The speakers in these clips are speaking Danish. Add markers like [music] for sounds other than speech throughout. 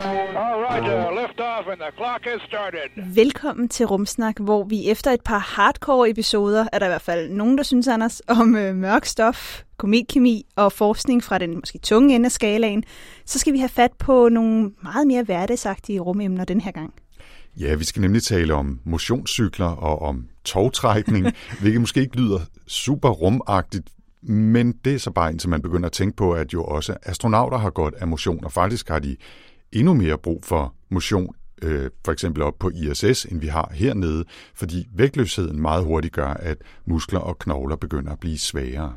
All right, uh, lift off and the clock has started. Velkommen til Rumsnak, hvor vi efter et par hardcore episoder, er der i hvert fald nogen, der synes, Anders, om øh, mørk stof, kometkemi og forskning fra den måske tunge ende af skalaen, så skal vi have fat på nogle meget mere hverdagsagtige rumemner den her gang. Ja, vi skal nemlig tale om motionscykler og om togtrækning, [laughs] hvilket måske ikke lyder super rumagtigt, men det er så bare indtil man begynder at tænke på, at jo også astronauter har godt af motion, og faktisk har de endnu mere brug for motion, øh, for eksempel op på ISS, end vi har hernede, fordi vægtløsheden meget hurtigt gør, at muskler og knogler begynder at blive svagere.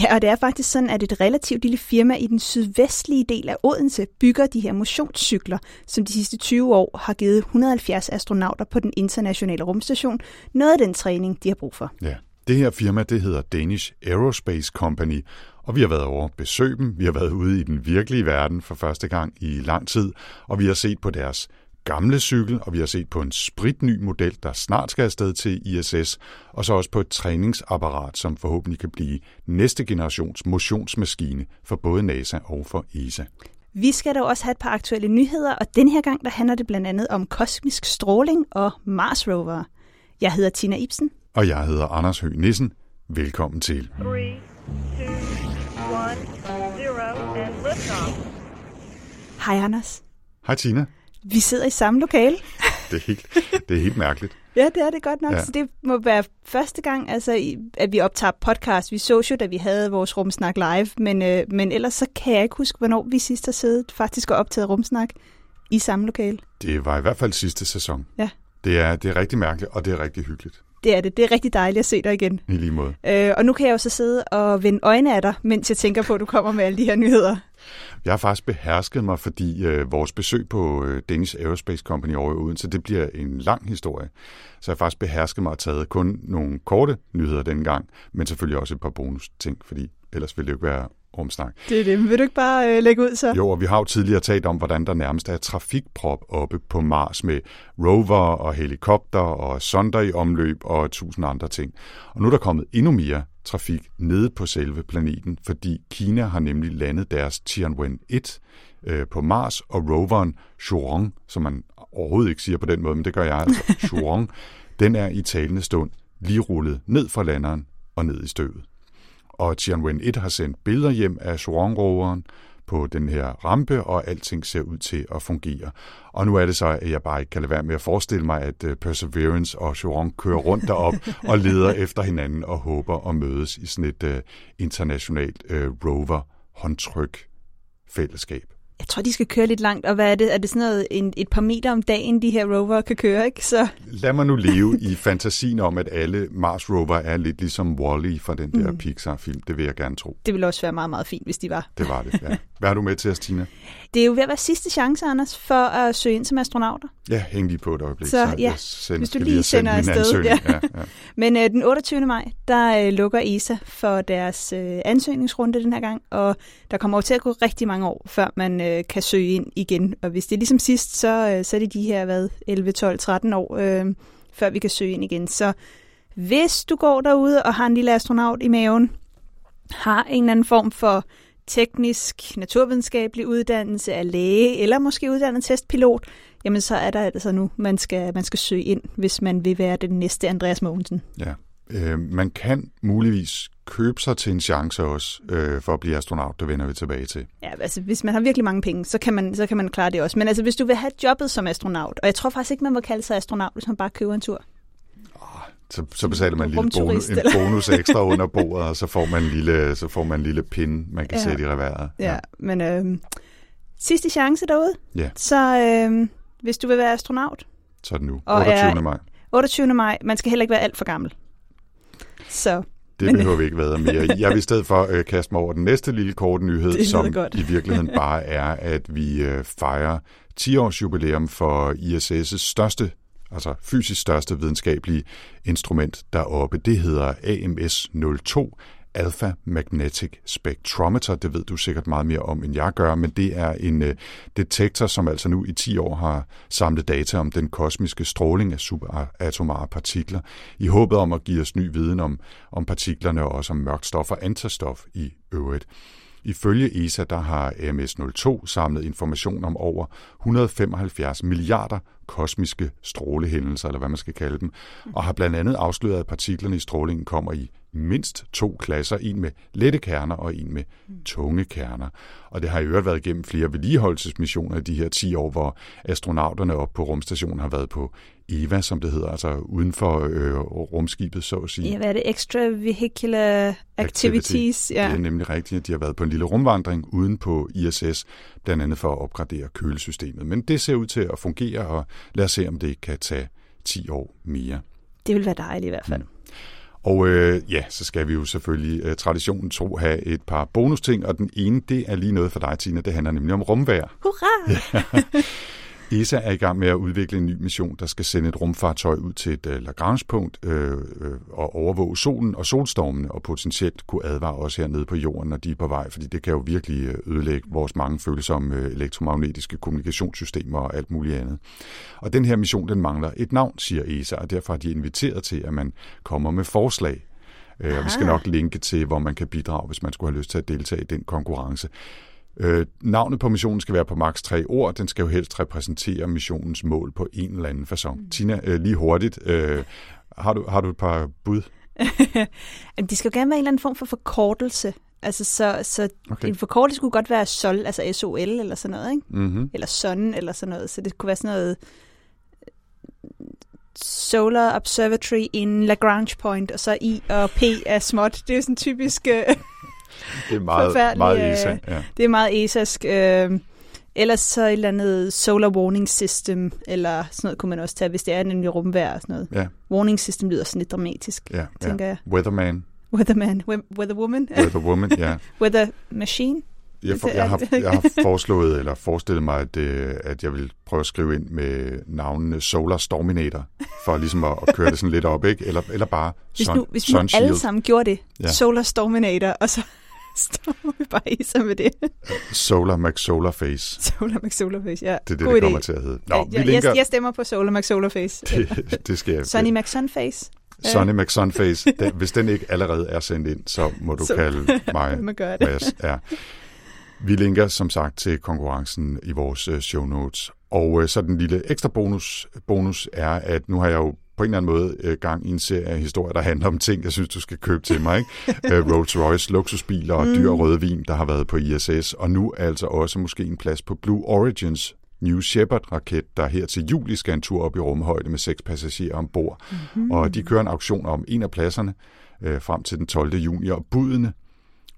Ja, og det er faktisk sådan, at et relativt lille firma i den sydvestlige del af Odense bygger de her motionscykler, som de sidste 20 år har givet 170 astronauter på den internationale rumstation noget af den træning, de har brug for. Ja. Det her firma, det hedder Danish Aerospace Company, og vi har været over at besøge dem. Vi har været ude i den virkelige verden for første gang i lang tid, og vi har set på deres gamle cykel, og vi har set på en spritny model, der snart skal afsted til ISS, og så også på et træningsapparat, som forhåbentlig kan blive næste generations motionsmaskine for både NASA og for ESA. Vi skal dog også have et par aktuelle nyheder, og den her gang der handler det blandt andet om kosmisk stråling og Mars rover. Jeg hedder Tina Ibsen. Og jeg hedder Anders Høgh Nissen. Velkommen til. Three, two, one, zero, and liftoff. Hej Anders. Hej Tina. Vi sidder i samme lokale. [laughs] Det er helt, det er helt mærkeligt. Ja, det er det godt nok. Ja. Så det må være første gang, altså, at vi optager podcast. Vi så jo, da vi havde vores Rumsnak live, men, øh, men ellers så kan jeg ikke huske, hvornår vi sidst har siddet faktisk og optaget Rumsnak i samme lokale. Det var i hvert fald sidste sæson. Ja. Det er, det er rigtig mærkeligt, og det er rigtig hyggeligt. Det er det. Det er rigtig dejligt at se dig igen. I lige måde. Øh, og nu kan jeg jo så sidde og vende øjne af dig, mens jeg tænker på, at du kommer med alle de her nyheder. Jeg har faktisk behersket mig, fordi øh, vores besøg på øh, Danish Aerospace Company over i Odense, det bliver en lang historie. Så jeg har faktisk behersket mig og taget kun nogle korte nyheder denne gang, men selvfølgelig også et par bonus ting, fordi ellers ville det jo ikke være rumsnak. Det er det. Vil du ikke bare øh, lægge ud så? Jo, og vi har jo tidligere talt om, hvordan der nærmest er trafikprop oppe på Mars med rover og helikopter og sonder i omløb og tusind andre ting. Og nu er der kommet endnu mere trafik nede på selve planeten, fordi Kina har nemlig landet deres Tianwen-1 øh, på Mars, og roveren Zhurong, som man overhovedet ikke siger på den måde, men det gør jeg altså, [laughs] Zhurong, den er i talende stund lige rullet ned fra landeren og ned i støvet og Tianwen-1 har sendt billeder hjem af Zhurong-roveren på den her rampe, og alting ser ud til at fungere. Og nu er det så, at jeg bare ikke kan lade være med at forestille mig, at øh, Perseverance og Zhurong kører rundt derop [laughs] og leder efter hinanden og håber at mødes i sådan et uh, internationalt uh, rover-håndtryk fællesskab. Jeg tror, de skal køre lidt langt, og hvad er det? Er det sådan noget en, et par meter om dagen, de her rover kan køre, ikke? Så Lad mig nu leve i [laughs] fantasien om, at alle Mars rover er lidt ligesom Wall-E fra den der Mm. Pixar-film. Det vil jeg gerne tro. det ville også være meget, meget fint, hvis de var. Det var det, ja. [laughs] Hvad har du med til os, Tina? Det er jo ved at være sidste chance, Anders, for at søge ind som astronauter. Ja, hæng lige på et øjeblik. Så, ja, jeg sender, hvis du lige sendt sender afsted, ja. Ja, ja. [laughs] Men øh, den 28. maj, der øh, lukker ESA for deres øh, ansøgningsrunde den her gang, og der kommer jo til at gå rigtig mange år, før man øh, kan søge ind igen. Og hvis det er ligesom sidst, så, øh, så er det de her, hvad, 11, 12, 13 år, øh, før vi kan søge ind igen. Så hvis du går derude og har en lille astronaut i maven, har en eller anden form for teknisk, naturvidenskabelig uddannelse af læge, eller måske uddannet testpilot, jamen så er der altså nu, man skal, man skal søge ind, hvis man vil være den næste Andreas Mogensen. ja. Øh, man kan muligvis købe sig til en chance også øh, for at blive astronaut. Det vender vi tilbage til. Ja, altså hvis man har virkelig mange penge, så kan man, så kan man klare det også. Men altså hvis du vil have jobbet som astronaut, og jeg tror faktisk ikke, man må kalde sig astronaut, hvis man bare køber en tur. Så, så betaler man en lille bonus, en bonus ekstra under bordet, og så får man en lille, så får man en lille pinde, man kan Ja. ja. sætte i reværet. Ja, men øh, sidste chance derude. ja, Så øh, hvis du vil være astronaut, så er det nu. Og 28. er- maj. 28. maj, man skal heller ikke være alt for gammel. Så Det Men- behøver vi ikke være mere. Jeg vil i stedet for øh, kaste mig over den næste lille korte nyhed, [laughs] som godt. i virkeligheden bare er, at vi øh, fejrer 10-års jubilæum for ISS' største altså fysisk største videnskabelige instrument deroppe. Det hedder AMS-02, Alpha Magnetic Spectrometer. Det ved du sikkert meget mere om, end jeg gør, men det er en øh, detektor, som altså nu i 10 år har samlet data om den kosmiske stråling af subatomare partikler, i håbet om at give os ny viden om, om partiklerne og også om mørkt stof og antistof i øvrigt. Ifølge ESA der har MS-02 samlet information om over 175 milliarder kosmiske strålehændelser, eller hvad man skal kalde dem, og har blandt andet afsløret, at partiklerne i strålingen kommer i mindst to klasser, en med lette kerner og en med tunge kerner. Og det har i øvrigt været igennem flere vedligeholdelsesmissioner i de her 10 år, hvor astronauterne op på rumstationen har været på EVA, som det hedder, altså uden for øh, rumskibet, så at sige. Ja, hvad er det? Extravehicular Activities. Ja. Det er nemlig rigtigt, at de har været på en lille rumvandring uden på ISS, blandt andet for at opgradere kølesystemet. Men det ser ud til at fungere, og lad os se, om det kan tage 10 år mere. Det vil være dejligt i hvert fald. Mm. Og øh, ja, så skal vi jo selvfølgelig øh, traditionen tro have et par bonusting, og den ene, det er lige noget for dig, Tina. Det handler nemlig om rumvær. Hurra! Ja. [laughs] ESA er i gang med at udvikle en ny mission, der skal sende et rumfartøj ud til et uh, Lagrange-punkt øh, øh, og overvåge solen og solstormene, og potentielt kunne advare os hernede på jorden, når de er på vej, fordi det kan jo virkelig ødelægge vores mange følsomme øh, elektromagnetiske kommunikationssystemer og alt muligt andet. Og den her mission, den mangler et navn, siger ESA, og derfor har de inviteret til, at man kommer med forslag. Øh, og vi skal nok linke til, hvor man kan bidrage, hvis man skulle have lyst til at deltage i den konkurrence. Øh, navnet på missionen skal være på maks tre ord. Den skal jo helst repræsentere missionens mål på en eller anden façon. Mm. Tina, øh, lige hurtigt. Øh, har, du, har du et par bud? [laughs] de skal jo gerne være en eller anden form for forkortelse. Altså, så, så okay. en forkortelse kunne godt være SOL, altså SOL eller sådan noget, ikke? Mm-hmm. Eller SON eller sådan noget. Så det kunne være sådan noget Solar Observatory in Lagrange Point, og så I og P er småt. Det er jo sådan typisk... Øh, det er meget, meget ESA. Ja. Det er meget ESAsk. Øh, ellers så et eller andet solar warning system, eller sådan noget kunne man også tage, hvis det er nemlig rumvejr og sådan noget. Ja. Warning system lyder sådan lidt dramatisk, ja, tænker ja. jeg. Weatherman. Weatherman. Weatherwoman. [laughs] Weatherwoman, ja. Weather machine. Jeg, for, jeg, har, jeg [laughs] har foreslået, eller forestillet mig, at, øh, at jeg vil prøve at skrive ind med navnene Solar Storminator, for ligesom at, at køre det sådan lidt op, ikke? Eller, eller bare Hvis sun, nu, hvis vi alle sammen gjorde det, Ja. Solar Storminator, og så [laughs] står vi bare i sig med det. Solar Mac Solar Face. [laughs] Solar ja. Det er det, God det idé. kommer til at hedde. Nå, Ja, vi jeg, linker... jeg, jeg stemmer på Solar Mac Solarface. [laughs] det, det skal jeg. Sunny Mac Sunface. Sonny McSunface. Den, hvis den ikke allerede er sendt ind, så må du Så- kalde mig Man gør det. Mads. Ja. Vi linker som sagt til konkurrencen i vores øh, show notes. Og øh, så den lille ekstra bonus, bonus er, at nu har jeg jo på en eller anden måde øh, gang i en serie af historier, der handler om ting, jeg synes, du skal købe til mig. Ikke? Øh, Rolls Royce, luksusbiler og dyr rødvin, der har været på ISS. Og nu altså også måske en plads på Blue Origins New Shepard-raket, der her til juli skal en tur op i rumhøjde med seks passagerer ombord. Mm-hmm. Og de kører en auktion om en af pladserne øh, frem til den 12. juni, og budene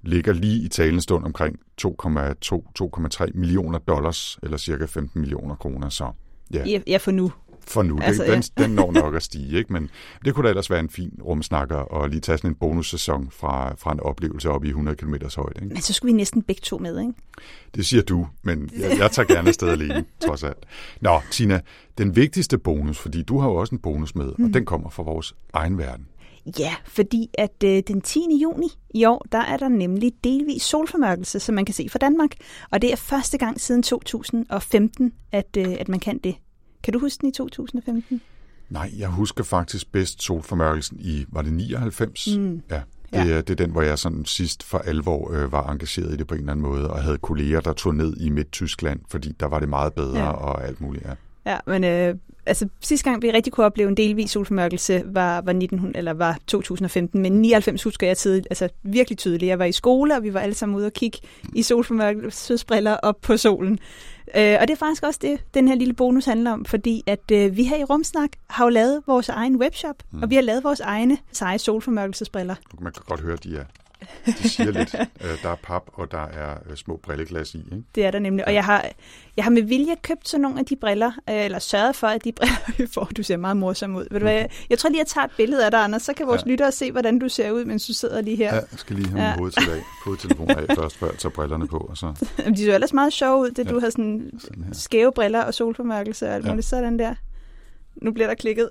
ligger lige i talende stund omkring 2,2-2,3 millioner dollars, eller cirka 15 millioner kroner. Så ja, Ja, ja, for nu. For nu. Altså, Altså, den, den når nok at stige, ikke? men det kunne da ellers være en fin rumsnakker og lige tage sådan en bonussæson fra, fra en oplevelse op i 100 km højde. Ikke? Men så skulle vi næsten begge to med, ikke? Det siger du, men jeg, jeg tager gerne afsted alene, [laughs] trods alt. Nå, Tina, den vigtigste bonus, fordi du har jo også en bonus med, og den kommer fra vores egen verden. Ja, fordi at øh, den 10. juni i år, der er der nemlig delvis solformørkelse, som man kan se fra Danmark. Og det er første gang siden 2015, at, øh, at man kan det. Kan du huske den i 2015? Nej, jeg husker faktisk bedst solformørkelsen i, var det 99? Mm. Ja, det, Ja. det er den, hvor jeg sådan sidst for alvor øh, var engageret i det på en eller anden måde, og havde kolleger, der tog ned i Midt-Tyskland, fordi der var det meget bedre Ja. og alt muligt. Ja. Ja, men øh, altså, sidste gang vi rigtig kunne opleve en delvis solformørkelse var, var, 1900, eller var 2015, men 99 husker jeg tidligt, altså virkelig tydeligt. Jeg var i skole, og vi var alle sammen ude og kigge i solformørkelsesbriller op på solen. Øh, og det er faktisk også det, den her lille bonus handler om, fordi at øh, vi her i Rumsnak har jo lavet vores egen webshop, mm. og vi har lavet vores egne seje solformørkelsesbriller. Man kan godt høre, at de er De siger lidt. Øh, der er pap, og der er øh, små brilleglas i. Ikke? Det er der nemlig. Og jeg har, jeg har med vilje købt sådan nogle af de briller, øh, eller sørget for, at de [laughs] briller, får, du ser meget morsom ud. Ved du hvad, jeg, jeg tror lige, jeg tager et billede af dig, Anders, så kan vores Ja. lyttere se, hvordan du ser ud, mens du sidder lige her. Ja, jeg skal lige have min Ja. hovedtelefon af, hovedtelefon [laughs] af først, før jeg tager brillerne på. Og så De så ellers meget sjove ud, det Ja. du har sådan sådan her. skæve briller og solformørkelse og alt Ja. muligt. Sådan der. Nu bliver der klikket.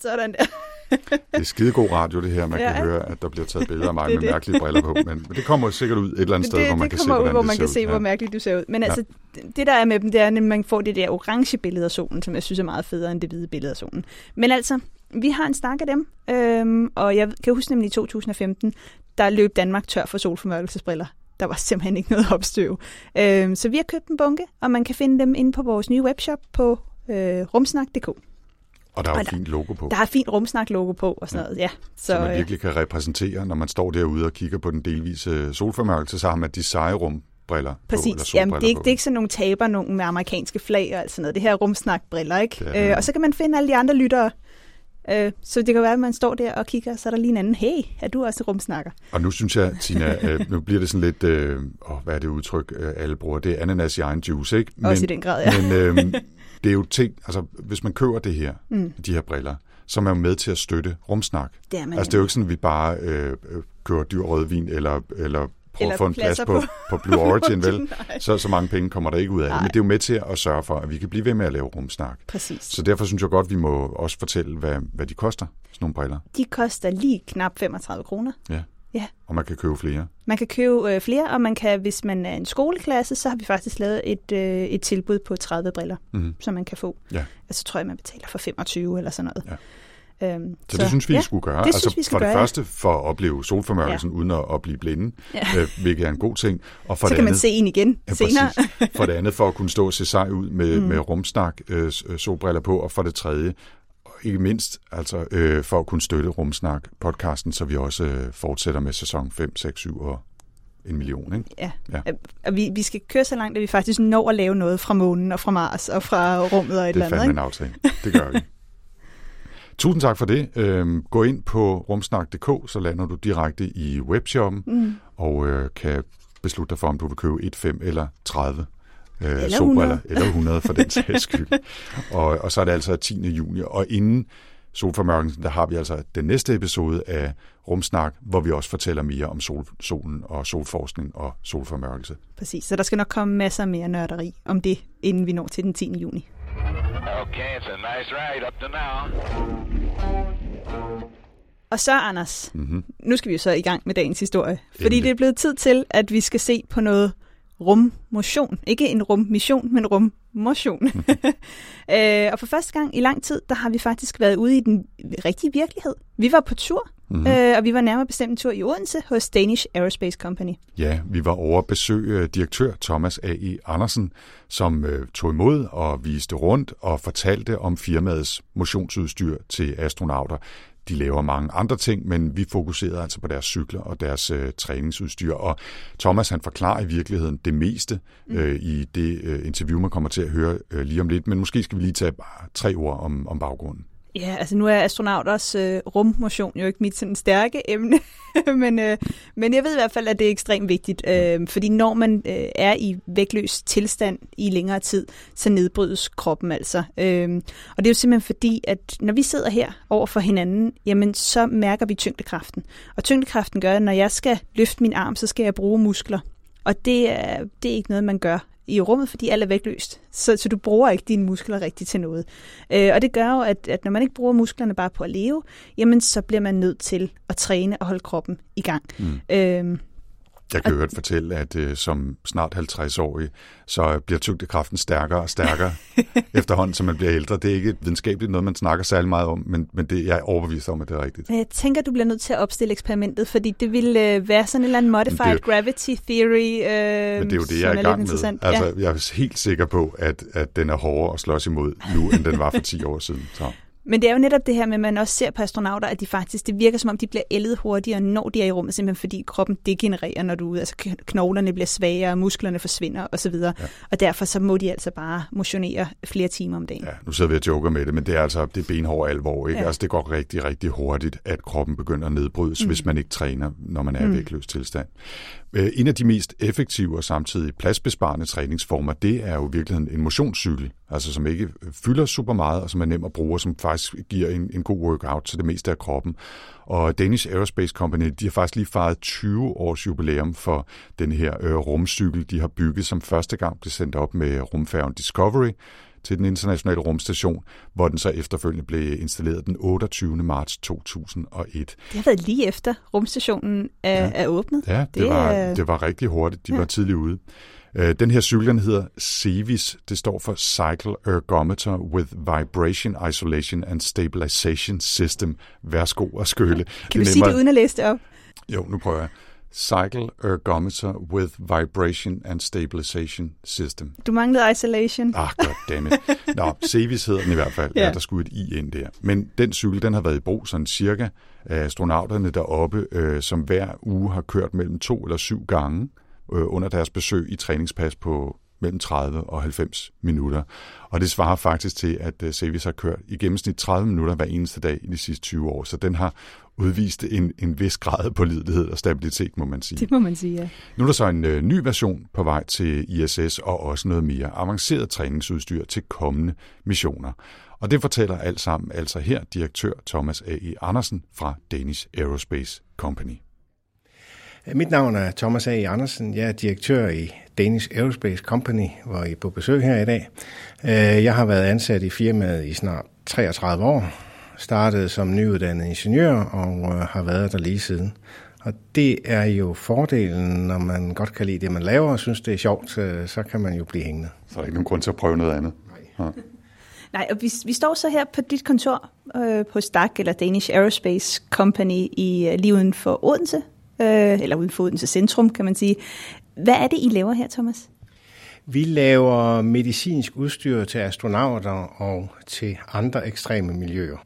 Sådan der. [laughs] Det er skidegod radio, det her. Man Ja. kan høre, at der bliver taget billeder af [laughs] mig med det. mærkelige briller på. Men, men det kommer sikkert ud et eller andet sted, det, hvor man det kan se, ud, hvordan hvor man kan ud. se, hvor Ja. mærkeligt du ser ud. Men Ja. altså, det der er med dem, det er, at man får det der orange billede af solen, som jeg synes er meget federe end det hvide billede af solen. Men altså, vi har en snak af dem, øhm, og jeg kan huske nemlig i 2015, der løb Danmark tør for solformørkelsesbriller. Der var simpelthen ikke noget opstøv. Øhm, så vi har købt en bunke, og man kan finde dem inde på vores nye webshop på øh, rumsnak.dk. Og der er jo et fint logo på. Der er fint rumsnak-logo på og sådan noget, ja. Så, så man øh, virkelig kan repræsentere, når man står derude og kigger på den delvise solformørkelse, så har man de seje rumbriller på, eller Præcis. Jamen, det, er ikke, på. det er ikke sådan nogle taber, nogen med amerikanske flag og alt sådan noget. Det her er rumsnakbriller, ikke? Det. Øh, og så kan man finde alle de andre lyttere. Øh, så det kan være, at man står der og kigger, og så er der lige en anden, hey, er du også rumsnakker? Og nu synes jeg, Tina, [laughs] øh, nu bliver det sådan lidt, øh, åh, hvad er det udtryk, øh, alle bruger, det er ananas i egen juice, ikke? Også i den grad, ja. Men øh, [laughs] det er jo ting, altså hvis man køber det her, mm. de her briller, så er man jo med til at støtte rumsnak. Det er man Altså det er jo ikke sådan, at vi bare øh, øh, kører dyr rødvin, eller, eller prøver at få en plads på, på- Blue Origin, [laughs] vel? Så, så mange penge kommer der ikke ud af det. Men det er jo med til at sørge for, at vi kan blive ved med at lave rumsnak. Præcis. Så derfor synes jeg godt, vi må også fortælle, hvad, hvad de koster, sådan nogle briller. De koster lige knap 35 kroner. Ja. Ja. Og man kan købe flere. Man kan købe øh, flere, og man kan, hvis man er en skoleklasse, så har vi faktisk lavet et, øh, et tilbud på 30 briller, Mhm. som man kan få. Ja. Altså tror jeg, man betaler for 25 eller sådan noget. Øhm, Så, så det synes vi, ja, I skulle gøre. Det altså, synes vi skal for det gøre, ja. første for at opleve solformørkelsen ja. uden at, at blive blinde, Ja. øh, hvilket er en god ting. Og for Så det kan man andet, se en igen ja, senere. præcis. For det andet for at kunne stå og se sej ud med, mm. med rumsnak, øh, øh, solbriller på. Og for det tredje, ikke mindst, altså øh, for at kunne støtte Rumsnak podcasten, så vi også øh, fortsætter med sæson 5, 6, 7 og en million. Ikke? Ja. Ja. Og vi, vi skal køre så langt, at vi faktisk når at lave noget fra månen og fra Mars og fra rummet og et Det eller er andet. fandme Ikke? en aftale. Det gør vi. [laughs] Tusind tak for det. Øhm, gå ind på rumsnak.dk, så lander du direkte i webshoppen, mm. og øh, kan beslutte dig for, om du vil købe 1, 5 eller 30 øh, Eller solbriller, 100. eller 100 for den sags skyld. [laughs] og, og så er det altså 10. juni, og inden solformørkelsen, der har vi altså den næste episode af Rumsnak, hvor vi også fortæller mere om sol, solen og solforskning og solformørkelse. Præcis. Så der skal nok komme masser mere nørderi om det, inden vi når til den 10. juni. Okay, it's a nice ride up to now. Og så, Anders, Mhm. mm-hmm. nu skal vi jo så i gang med dagens historie. Fordi Endelig. det er blevet tid til, at vi skal se på noget rummotion. Ikke en rummission, men rummotion. [laughs] øh, og for første gang i lang tid, der har vi faktisk været ude i den rigtige virkelighed. Vi var på tur, mm-hmm. øh, og vi var nærmere bestemt en tur i Odense hos Danish Aerospace Company. Ja, vi var over at besøge øh, direktør Thomas A.E. Andersen, som øh, tog imod og viste rundt og fortalte om firmaets motionsudstyr til astronauter. De laver mange andre ting, men vi fokuserede altså på deres cykler og deres øh, træningsudstyr. Og Thomas han forklarer i virkeligheden det meste øh, i det øh, interview, man kommer til at høre øh, lige om lidt. Men måske skal vi lige tage bare tre ord om, om baggrunden. Ja, altså nu er astronauters øh, rummotion jo ikke mit sådan stærke emne, [laughs] men, øh, men jeg ved i hvert fald, at det er ekstremt vigtigt, øh, fordi når man øh, er i vægtløs tilstand i længere tid, så nedbrydes kroppen altså. Øh, og det er jo simpelthen fordi, at når vi sidder her over for hinanden, jamen så mærker vi tyngdekraften. Og tyngdekraften gør, at når jeg skal løfte min arm, så skal jeg bruge muskler. Og det er, det er ikke noget, man gør i rummet, fordi alt er vægtløst. Så, så du bruger ikke dine muskler rigtigt til noget. Øh, og det gør jo, at, at når man ikke bruger musklerne bare på at leve, jamen så bliver man nødt til at træne og holde kroppen i gang. Mm. Øh, Jeg kan hørt fortælle, at øh, som snart 50-årig, så bliver tyngdekraften stærkere og stærkere [laughs] efterhånden, som man bliver ældre. Det er ikke videnskabeligt noget, man snakker særlig meget om, men, men det, jeg er overbevist om, at det er rigtigt. jeg tænker, du bliver nødt til at opstille eksperimentet, fordi det vil øh, være sådan en eller anden modified det gravity theory, øh, Men det er jo det, jeg er i gang med. Altså, Ja. jeg er helt sikker på, at, at den er hårdere at slås imod nu, end den var for 10 år siden. Så. Men det er jo netop det her med, at man også ser på astronauter, at de faktisk, det virker som om, de bliver ældet hurtigere, når de er i rummet, simpelthen fordi kroppen degenererer, når du er ude. Altså kn- knoglerne bliver svagere, musklerne forsvinder osv. Ja. Og derfor så må de altså bare motionere flere timer om dagen. Ja, nu sidder vi og joker med det, men det er altså det er benhård alvor. Ikke? Ja. Ja. Altså, det går rigtig, rigtig hurtigt, at kroppen begynder at nedbrydes, mm. hvis man ikke træner, når man er i Mm. vægtløs tilstand. Øh, En af de mest effektive og samtidig pladsbesparende træningsformer, det er jo i virkeligheden en motionscykel, altså som ikke fylder super meget, og som er nem at bruge, og som faktisk giver en, en god workout til det meste af kroppen. Og Danish Aerospace Company, de har faktisk lige fejret 20 års jubilæum for den her øh, rumcykel, de har bygget, som første gang blev sendt op med rumfærgen Discovery, til den internationale rumstation, hvor den så efterfølgende blev installeret den 28. marts 2001. Det har været lige efter rumstationen er, ja. er åbnet. Ja, det, det, var, er- det var rigtig hurtigt. De Ja. var tidligt ude. Øh, Den her cykel, den hedder CEVIS. Det står for Cycle Ergometer with Vibration Isolation and Stabilization System. Værsgo og skøle. Kan du sige det uden at læse det op? Jo, nu prøver jeg. Cycle Ergometer with Vibration and Stabilization System. Du manglede isolation. Ah, goddammit. Nå, Cevis hedder den i hvert fald. Ja. Ja. Der skulle et i ind der. Men den cykel, den har været i brug sådan cirka af astronauterne deroppe, øh, som hver uge har kørt mellem to eller syv gange øh, under deres besøg i træningspas på mellem 30 og 90 minutter. Og det svarer faktisk til, at øh, Cevis har kørt i gennemsnit 30 minutter hver eneste dag i de sidste 20 år. Så den har udvist en, en vis grad på lidelighed og stabilitet, må man sige. Det må man sige, ja. Nu er der så en øh, ny version på vej til ISS og også noget mere avanceret træningsudstyr til kommende missioner. Og det fortæller alt sammen altså her direktør Thomas A.E. Andersen fra Danish Aerospace Company. Mit navn er Thomas A. Andersen. Jeg er direktør i Danish Aerospace Company, hvor I er på besøg her i dag. Øh, Jeg har været ansat i firmaet i snart 33 år. Startede som nyuddannet ingeniør og øh, har været der lige siden. Og det er jo fordelen, når man godt kan lide det, man laver, og synes, det er sjovt, så kan man jo blive hængende. Så er der ikke nogen grund til at prøve noget andet. Nej. Nej, og vi, vi står så her på dit kontor øh, på STAC, eller Danish Aerospace Company, i øh, lige uden for Odense, øh, eller uden for Odense Centrum, kan man sige. Hvad er det, I laver her, Thomas? Vi laver medicinsk udstyr til astronauter og til andre ekstreme miljøer.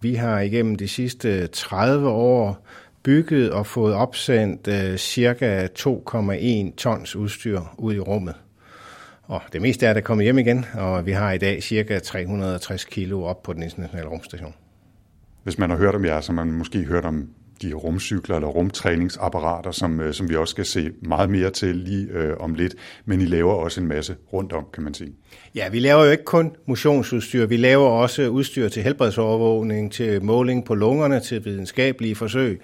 Vi har igennem de sidste 30 år bygget og fået opsendt øh, cirka 2,1 tons udstyr ud i rummet. Og det meste af det er kommet hjem igen, og vi har i dag cirka 360 kilo op på den internationale rumstation. Hvis man har hørt om jer, så har man måske hørt om de rumcykler eller rumtræningsapparater, som, øh, som vi også skal se meget mere til lige øh, om lidt. Men I laver også en masse rundt om, kan man sige. Ja, vi laver jo ikke kun motionsudstyr, vi laver også udstyr til helbredsovervågning, til måling på lungerne, til videnskabelige forsøg,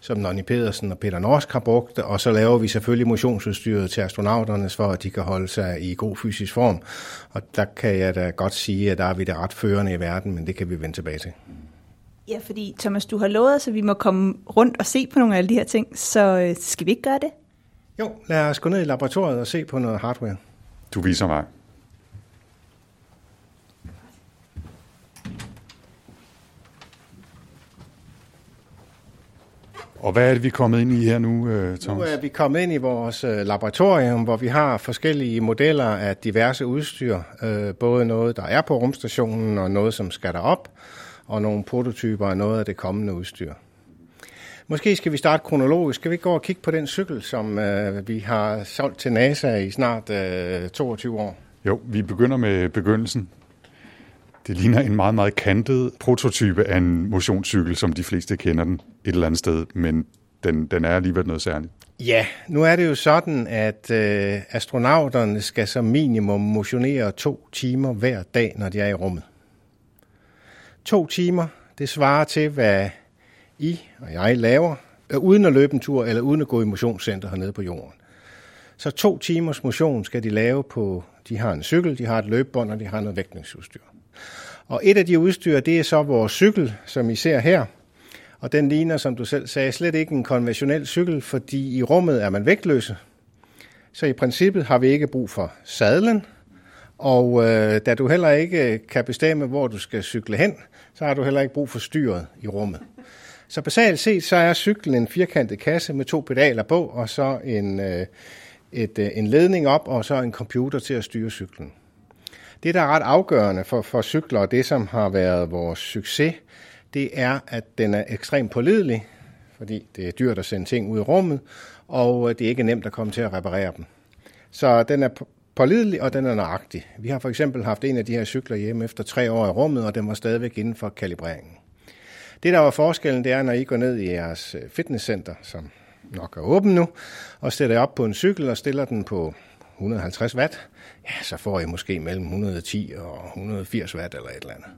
som Nonny Pedersen og Peter Norsk har brugt, og så laver vi selvfølgelig motionsudstyret til astronauterne, for at de kan holde sig i god fysisk form. Og der kan jeg da godt sige, at der er vi det ret førende i verden, men det kan vi vende tilbage til. Ja, fordi Thomas, du har lovet os, at vi må komme rundt og se på nogle af alle de her ting, så øh, skal vi ikke gøre det? Jo, lad os gå ned i laboratoriet og se på noget hardware. Du viser mig. Og hvad er det, vi er kommet ind i her nu, øh, Nu Thomas? er vi kommet ind i vores øh, laboratorium, hvor vi har forskellige modeller af diverse udstyr. Både noget, der er på rumstationen, og noget, som skal derop, og nogle prototyper af noget af det kommende udstyr. Måske skal vi starte kronologisk. Skal vi ikke gå og kigge på den cykel, som øh, vi har solgt til NASA i snart øh, 22 år? Jo, vi begynder med begyndelsen. Det ligner en meget, meget kantet prototype af en motionscykel, som de fleste kender den et eller andet sted, men den, den er alligevel noget særligt. Ja, nu er det jo sådan, at øh, astronauterne skal som minimum motionere to timer hver dag, når de er i rummet. To timer, det svarer til, hvad I og jeg laver, øh, uden at løbe en tur eller uden at gå i motionscenter hernede på jorden. Så to timers motion skal de lave på, de har en cykel, de har et løbebånd, og de har noget vægtningsudstyr. Og et af de udstyr, det er så vores cykel, som I ser her. Og den ligner, som du selv sagde, slet ikke en konventionel cykel, fordi i rummet er man vægtløse. Så i princippet har vi ikke brug for sadlen, og øh, da du heller ikke øh, kan bestemme, hvor du skal cykle hen, så har du heller ikke brug for styret i rummet. Så basalt set, så er cyklen en firkantet kasse med to pedaler på, og så en, øh, et, øh, en ledning op, og så en computer til at styre cyklen. Det, der er ret afgørende for, for cykler, og det, som har været vores succes, det er, at den er ekstremt pålidelig, fordi det er dyrt at sende ting ud i rummet, og øh, det er ikke nemt at komme til at reparere dem. Så den er pålidelig, og den er nøjagtig. Vi har for eksempel haft en af de her cykler hjemme efter tre år i rummet, og den var stadigvæk inden for kalibreringen. Det, der var forskellen, det er, når I går ned i jeres øh, fitnesscenter, som nok er åben nu, og stiller op på en cykel og stiller den på 150 watt, ja, så får I måske mellem 110 og 180 watt eller et eller andet.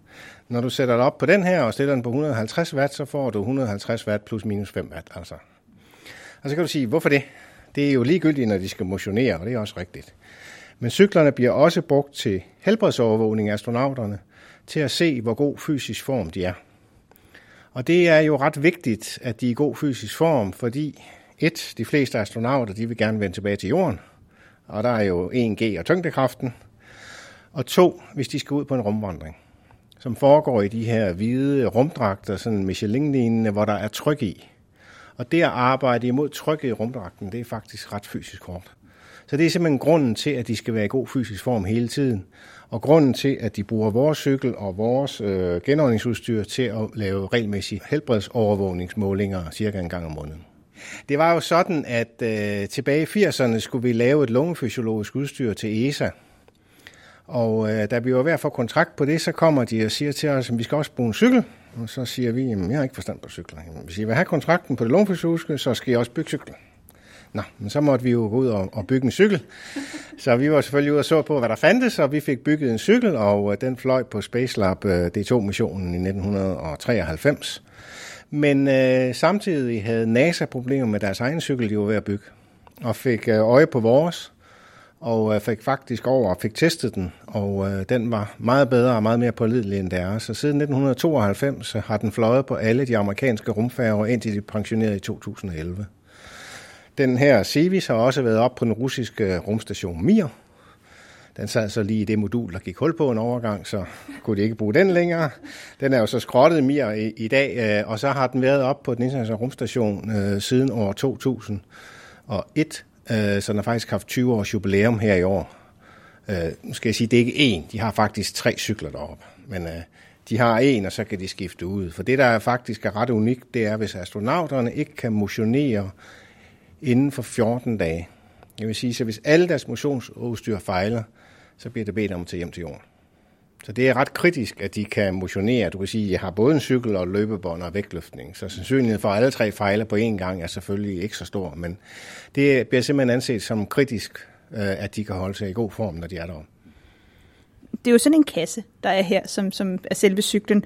Når du sætter det op på den her og stiller den på 150 watt, så får du 150 watt plus minus 5 watt. Altså. Og så kan du sige, hvorfor det? Det er jo ligegyldigt, når de skal motionere, og det er også rigtigt. Men cyklerne bliver også brugt til helbredsovervågning af astronauterne, til at se, hvor god fysisk form de er. Og det er jo ret vigtigt, at de er i god fysisk form, fordi et, de fleste astronauter, de vil gerne vende tilbage til jorden, og der er jo 1G og tyngdekraften. Og to, hvis de skal ud på en rumvandring, som foregår i de her hvide rumdragter, sådan Michelin-lignende, hvor der er tryk i. Og det at arbejde imod trykket i rumdragten, det er faktisk ret fysisk hårdt. Så det er simpelthen grunden til, at de skal være i god fysisk form hele tiden. Og grunden til, at de bruger vores cykel og vores øh, genordningsudstyr til at lave regelmæssige helbredsovervågningsmålinger cirka en gang om måneden. Det var jo sådan, at øh, tilbage i 80'erne skulle vi lave et lungefysiologisk udstyr til ESA. Og øh, da vi var ved at få kontrakt på det, så kommer de og siger til os, at vi skal også bruge en cykel. Og så siger vi, at jeg har ikke forstand på cykler. Hvis I vil have kontrakten på det lungefysiologiske, så skal I også bygge cykler. Nå, men så måtte vi jo gå ud og, og bygge en cykel. Så vi var selvfølgelig ude og så på, hvad der fandtes, og vi fik bygget en cykel, og øh, den fløj på Space Lab øh, D2-missionen i 1993. Men øh, samtidig havde NASA problemer med deres egen cykel, de var ved at bygge, og fik øh, øje på vores, og øh, fik faktisk over og fik testet den, og øh, den var meget bedre og meget mere pålidelig end deres. Så siden 1992 har den fløjet på alle de amerikanske rumfærger, indtil de pensionerede i 2011. Den her Sevis har også været op på den russiske rumstation Mir. Den sad så lige i det modul, der gik hul på en overgang, så kunne de ikke bruge den længere. Den er jo så skrottet Mir i, i dag, øh, og så har den været op på den internationale rumstation øh, siden år 2001, øh, så den har faktisk haft 20 års jubilæum her i år. Øh, nu skal jeg sige, det er ikke én, de har faktisk tre cykler deroppe, men øh, de har en, og så kan de skifte ud. For det, der faktisk er ret unikt, det er, hvis astronauterne ikke kan motionere inden for 14 dage. Jeg vil sige, så hvis alle deres motionsudstyr fejler, så bliver det bedt om at tage hjem til jorden. Så det er ret kritisk, at de kan motionere. Du kan sige, at jeg har både en cykel og løbebånd og vægtløftning. Så sandsynligheden for, at alle tre fejler på én gang er selvfølgelig ikke så stor. Men det bliver simpelthen anset som kritisk, øh, at de kan holde sig i god form, når de er der. Det er jo sådan en kasse, der er her, som, som er selve cyklen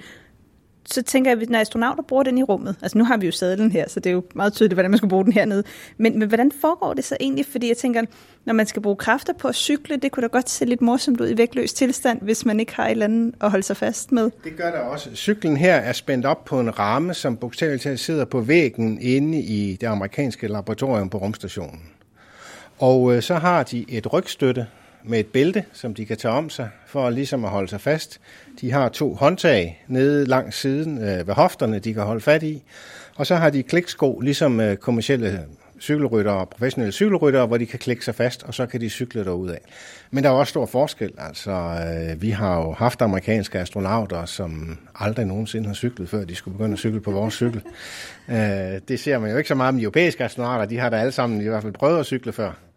så tænker jeg, at når astronauter bruger den i rummet, altså nu har vi jo sadlen her, så det er jo meget tydeligt, hvordan man skal bruge den hernede, men, men hvordan foregår det så egentlig? Fordi jeg tænker, når man skal bruge kræfter på at cykle, det kunne da godt se lidt morsomt ud i vægtløs tilstand, hvis man ikke har et eller andet at holde sig fast med. Det gør der også. Cyklen her er spændt op på en ramme, som bogstaveligt talt sidder på væggen inde i det amerikanske laboratorium på rumstationen. Og øh, så har de et rygstøtte, med et bælte, som de kan tage om sig, for ligesom at holde sig fast. De har to håndtag nede langs siden øh, ved hofterne, de kan holde fat i. Og så har de kliksko, ligesom øh, kommersielle cykelryttere og professionelle cykelryttere, hvor de kan klikke sig fast, og så kan de cykle derud af. Men der er også stor forskel. Altså, øh, vi har jo haft amerikanske astronauter, som aldrig nogensinde har cyklet, før de skulle begynde at cykle på vores cykel. Øh, det ser man jo ikke så meget med de europæiske astronauter. De har da alle sammen i hvert fald prøvet at cykle før.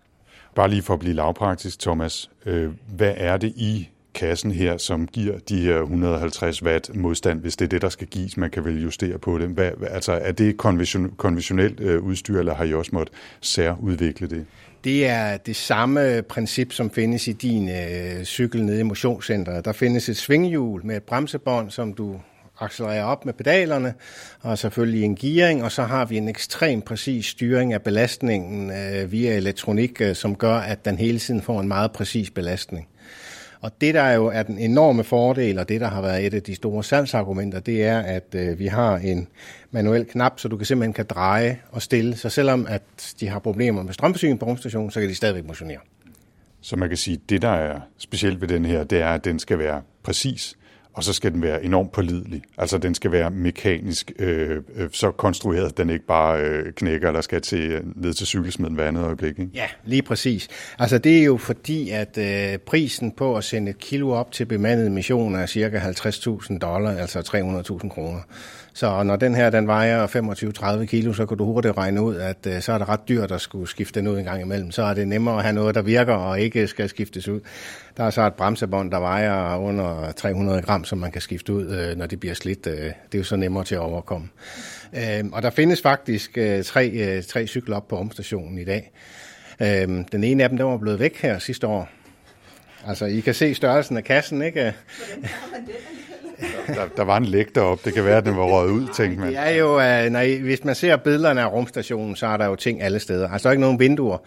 Bare lige for at blive lavpraktisk, Thomas. Øh, hvad er det i kassen her, som giver de her 150 watt modstand, hvis det er det, der skal gives? Man kan vel justere på det. Hvad, altså, er det konvention, konventionelt øh, udstyr, eller har I også måttet særudvikle det? Det er det samme princip, som findes i din øh, cykel nede i motionscenteret. Der findes et svinghjul med et bremsebånd, som du accelererer op med pedalerne, og selvfølgelig en gearing, og så har vi en ekstrem præcis styring af belastningen øh, via elektronik, øh, som gør, at den hele tiden får en meget præcis belastning. Og det, der jo er den enorme fordel, og det, der har været et af de store salgsargumenter, det er, at øh, vi har en manuel knap, så du kan simpelthen kan dreje og stille. Så selvom at de har problemer med strømforsyning på rumstationen, så kan de stadigvæk motionere. Så man kan sige, at det, der er specielt ved den her, det er, at den skal være præcis og så skal den være enormt pålidelig. Altså den skal være mekanisk øh, øh, så konstrueret, at den ikke bare øh, knækker eller skal til, ned til cykelsmeden hver andet øjeblik. Ikke? Ja, lige præcis. Altså det er jo fordi, at øh, prisen på at sende et kilo op til bemandede missioner er cirka 50.000 dollar, altså 300.000 kroner. Så når den her den vejer 25-30 kilo, så kan du hurtigt regne ud, at øh, så er det ret dyrt at skulle skifte den ud en gang imellem. Så er det nemmere at have noget, der virker og ikke skal skiftes ud. Der er så et bremsebånd, der vejer under 300 gram, som man kan skifte ud, øh, når det bliver slidt. Øh, det er jo så nemmere til at overkomme. Øh, og der findes faktisk øh, tre, øh, tre cykler op på rumstationen i dag. Øh, den ene af dem, der var blevet væk her sidste år. Altså, I kan se størrelsen af kassen, ikke? Der, der var en læg deroppe. Det kan være, at den var røget ud, tænkte man. Det er jo, når I, hvis man ser billederne af rumstationen, så er der jo ting alle steder. Altså, der er ikke nogen vinduer.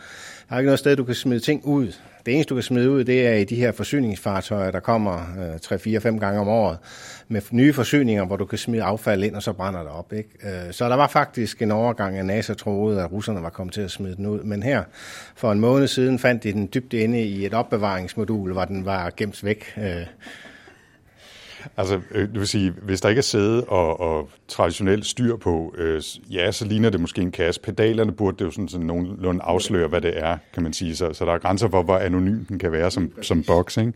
Der er ikke noget sted, du kan smide ting ud. Det eneste, du kan smide ud, det er i de her forsyningsfartøjer, der kommer øh, 3-4-5 gange om året med nye forsyninger, hvor du kan smide affald ind, og så brænder det op. Ikke? Øh, så der var faktisk en overgang, at NASA troede, at russerne var kommet til at smide den ud. Men her, for en måned siden, fandt de den dybt inde i et opbevaringsmodul, hvor den var gemt væk. Øh, Altså, øh, det vil sige, hvis der ikke er sæde og, og traditionelt styr på, øh, ja, så ligner det måske en kasse. Pedalerne burde det jo sådan, sådan nogenlunde afsløre, hvad det er, kan man sige. Så, så der er grænser for, hvor anonym den kan være som, som boks, ikke?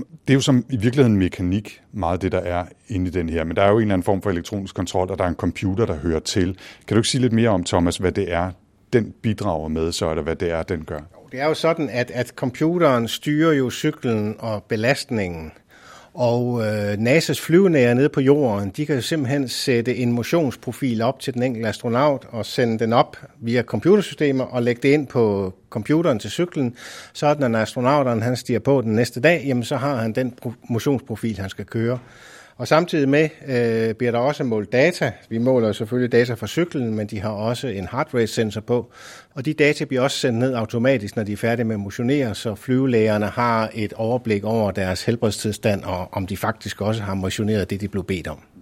Det er jo som i virkeligheden mekanik, meget det, der er inde i den her. Men der er jo en eller anden form for elektronisk kontrol, og der er en computer, der hører til. Kan du ikke sige lidt mere om, Thomas, hvad det er, den bidrager med, så eller hvad det er, den gør? Det er jo sådan, at, at computeren styrer jo cyklen og belastningen. Og øh, NASA's flyvenære nede på jorden, de kan jo simpelthen sætte en motionsprofil op til den enkelte astronaut og sende den op via computersystemer og lægge det ind på computeren til cyklen, så når astronauteren han stiger på den næste dag, jamen så har han den motionsprofil, han skal køre. Og samtidig med øh, bliver der også målt data. Vi måler selvfølgelig data fra cyklen, men de har også en heart rate sensor på. Og de data bliver også sendt ned automatisk, når de er færdige med at motionere, så flyvelægerne har et overblik over deres helbredstilstand, og om de faktisk også har motioneret det, de blev bedt om.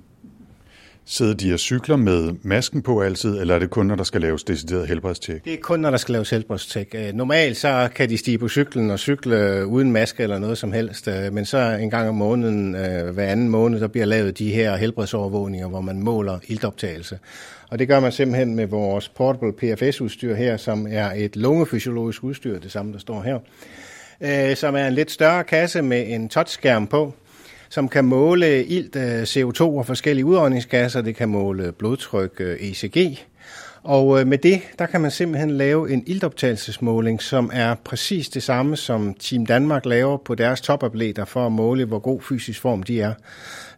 Sidder de og cykler med masken på altid, eller er det kun, når der skal laves decideret helbredstjek? Det er kun, når der skal laves helbredstjek. Øh, normalt så kan de stige på cyklen og cykle uden maske eller noget som helst, øh, men så en gang om måneden, øh, hver anden måned, der bliver lavet de her helbredsovervågninger, hvor man måler iltoptagelse. Og det gør man simpelthen med vores portable PFS-udstyr her, som er et lungefysiologisk udstyr, det samme der står her, som er en lidt større kasse med en touchskærm på, som kan måle ilt, CO2 og forskellige udåndingsgasser. Det kan måle blodtryk, øh, ECG. Og øh, med det, der kan man simpelthen lave en iltoptagelsesmåling, som er præcis det samme, som Team Danmark laver på deres topatleter for at måle, hvor god fysisk form de er.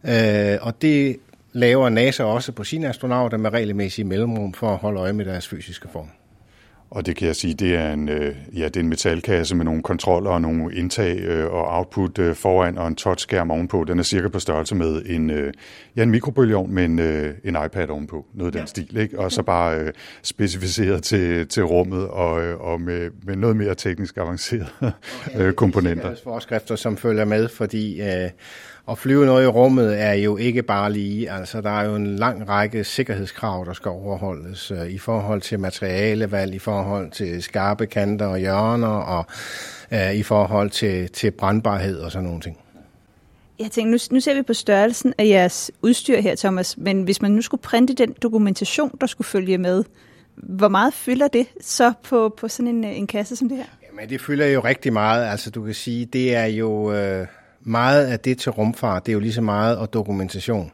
Øh, og det laver NASA også på sine astronauter med regelmæssige mellemrum for at holde øje med deres fysiske form. Og det kan jeg sige, det er en, øh, ja, det er en metalkasse med nogle kontroller og nogle indtag øh, og output øh, foran og en touchskærm ovenpå. Den er cirka på størrelse med en, ja, en mikrobølgeovn med en, en iPad ovenpå. Noget af den ja. stil, ikke? Og så bare øh, specificeret til, til rummet og, og med, med noget mere teknisk avancerede ja, komponenter. Det er forskrifter, som følger med, fordi øh, at flyve noget i rummet er jo ikke bare lige. Altså, der er jo en lang række sikkerhedskrav, der skal overholdes uh, i forhold til materialevalg, i forhold til skarpe kanter og hjørner, og uh, i forhold til, til brandbarhed og sådan nogle ting. Jeg tænker, nu, nu ser vi på størrelsen af jeres udstyr her, Thomas, men hvis man nu skulle printe den dokumentation, der skulle følge med, hvor meget fylder det så på, på sådan en, en kasse som det her? Jamen, det fylder jo rigtig meget. Altså, du kan sige, det er jo... Øh meget af det til rumfart, det er jo lige så meget og dokumentation.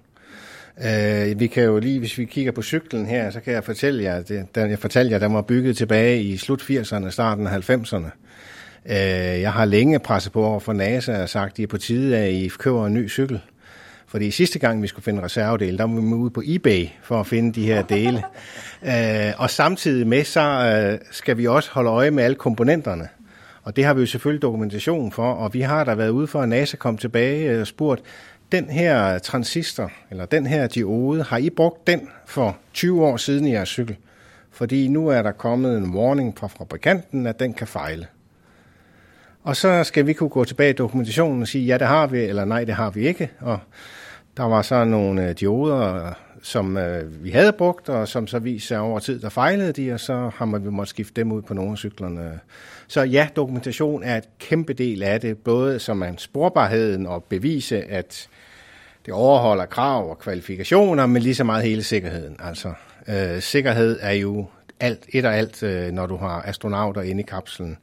Uh, vi kan jo lige, hvis vi kigger på cyklen her, så kan jeg fortælle jer, det, den, jeg fortalte jer, den var bygget tilbage i slut 80'erne, starten af 90'erne. Uh, jeg har længe presset på over for NASA og sagt, at de er på tide, at I køber en ny cykel. Fordi sidste gang, vi skulle finde reservedele, der var vi ude på eBay for at finde de her dele. Uh, [laughs] og samtidig med, så uh, skal vi også holde øje med alle komponenterne. Og det har vi jo selvfølgelig dokumentation for, og vi har da været ude for, at NASA kom tilbage øh, og spurgt, den her transistor, eller den her diode, har I brugt den for 20 år siden i jeres cykel? Fordi nu er der kommet en warning fra fabrikanten, at den kan fejle. Og så skal vi kunne gå tilbage i dokumentationen og sige, ja, det har vi, eller nej, det har vi ikke. Og der var så nogle øh, dioder, som øh, vi havde brugt, og som så viste sig over tid, der fejlede de, og så har man vi skifte dem ud på nogle af cyklerne. Så ja, dokumentation er et kæmpe del af det, både som man sporbarheden og bevise, at det overholder krav og kvalifikationer, men lige så meget hele sikkerheden. Altså, øh, sikkerhed er jo alt, et og alt, øh, når du har astronauter inde i kapslen.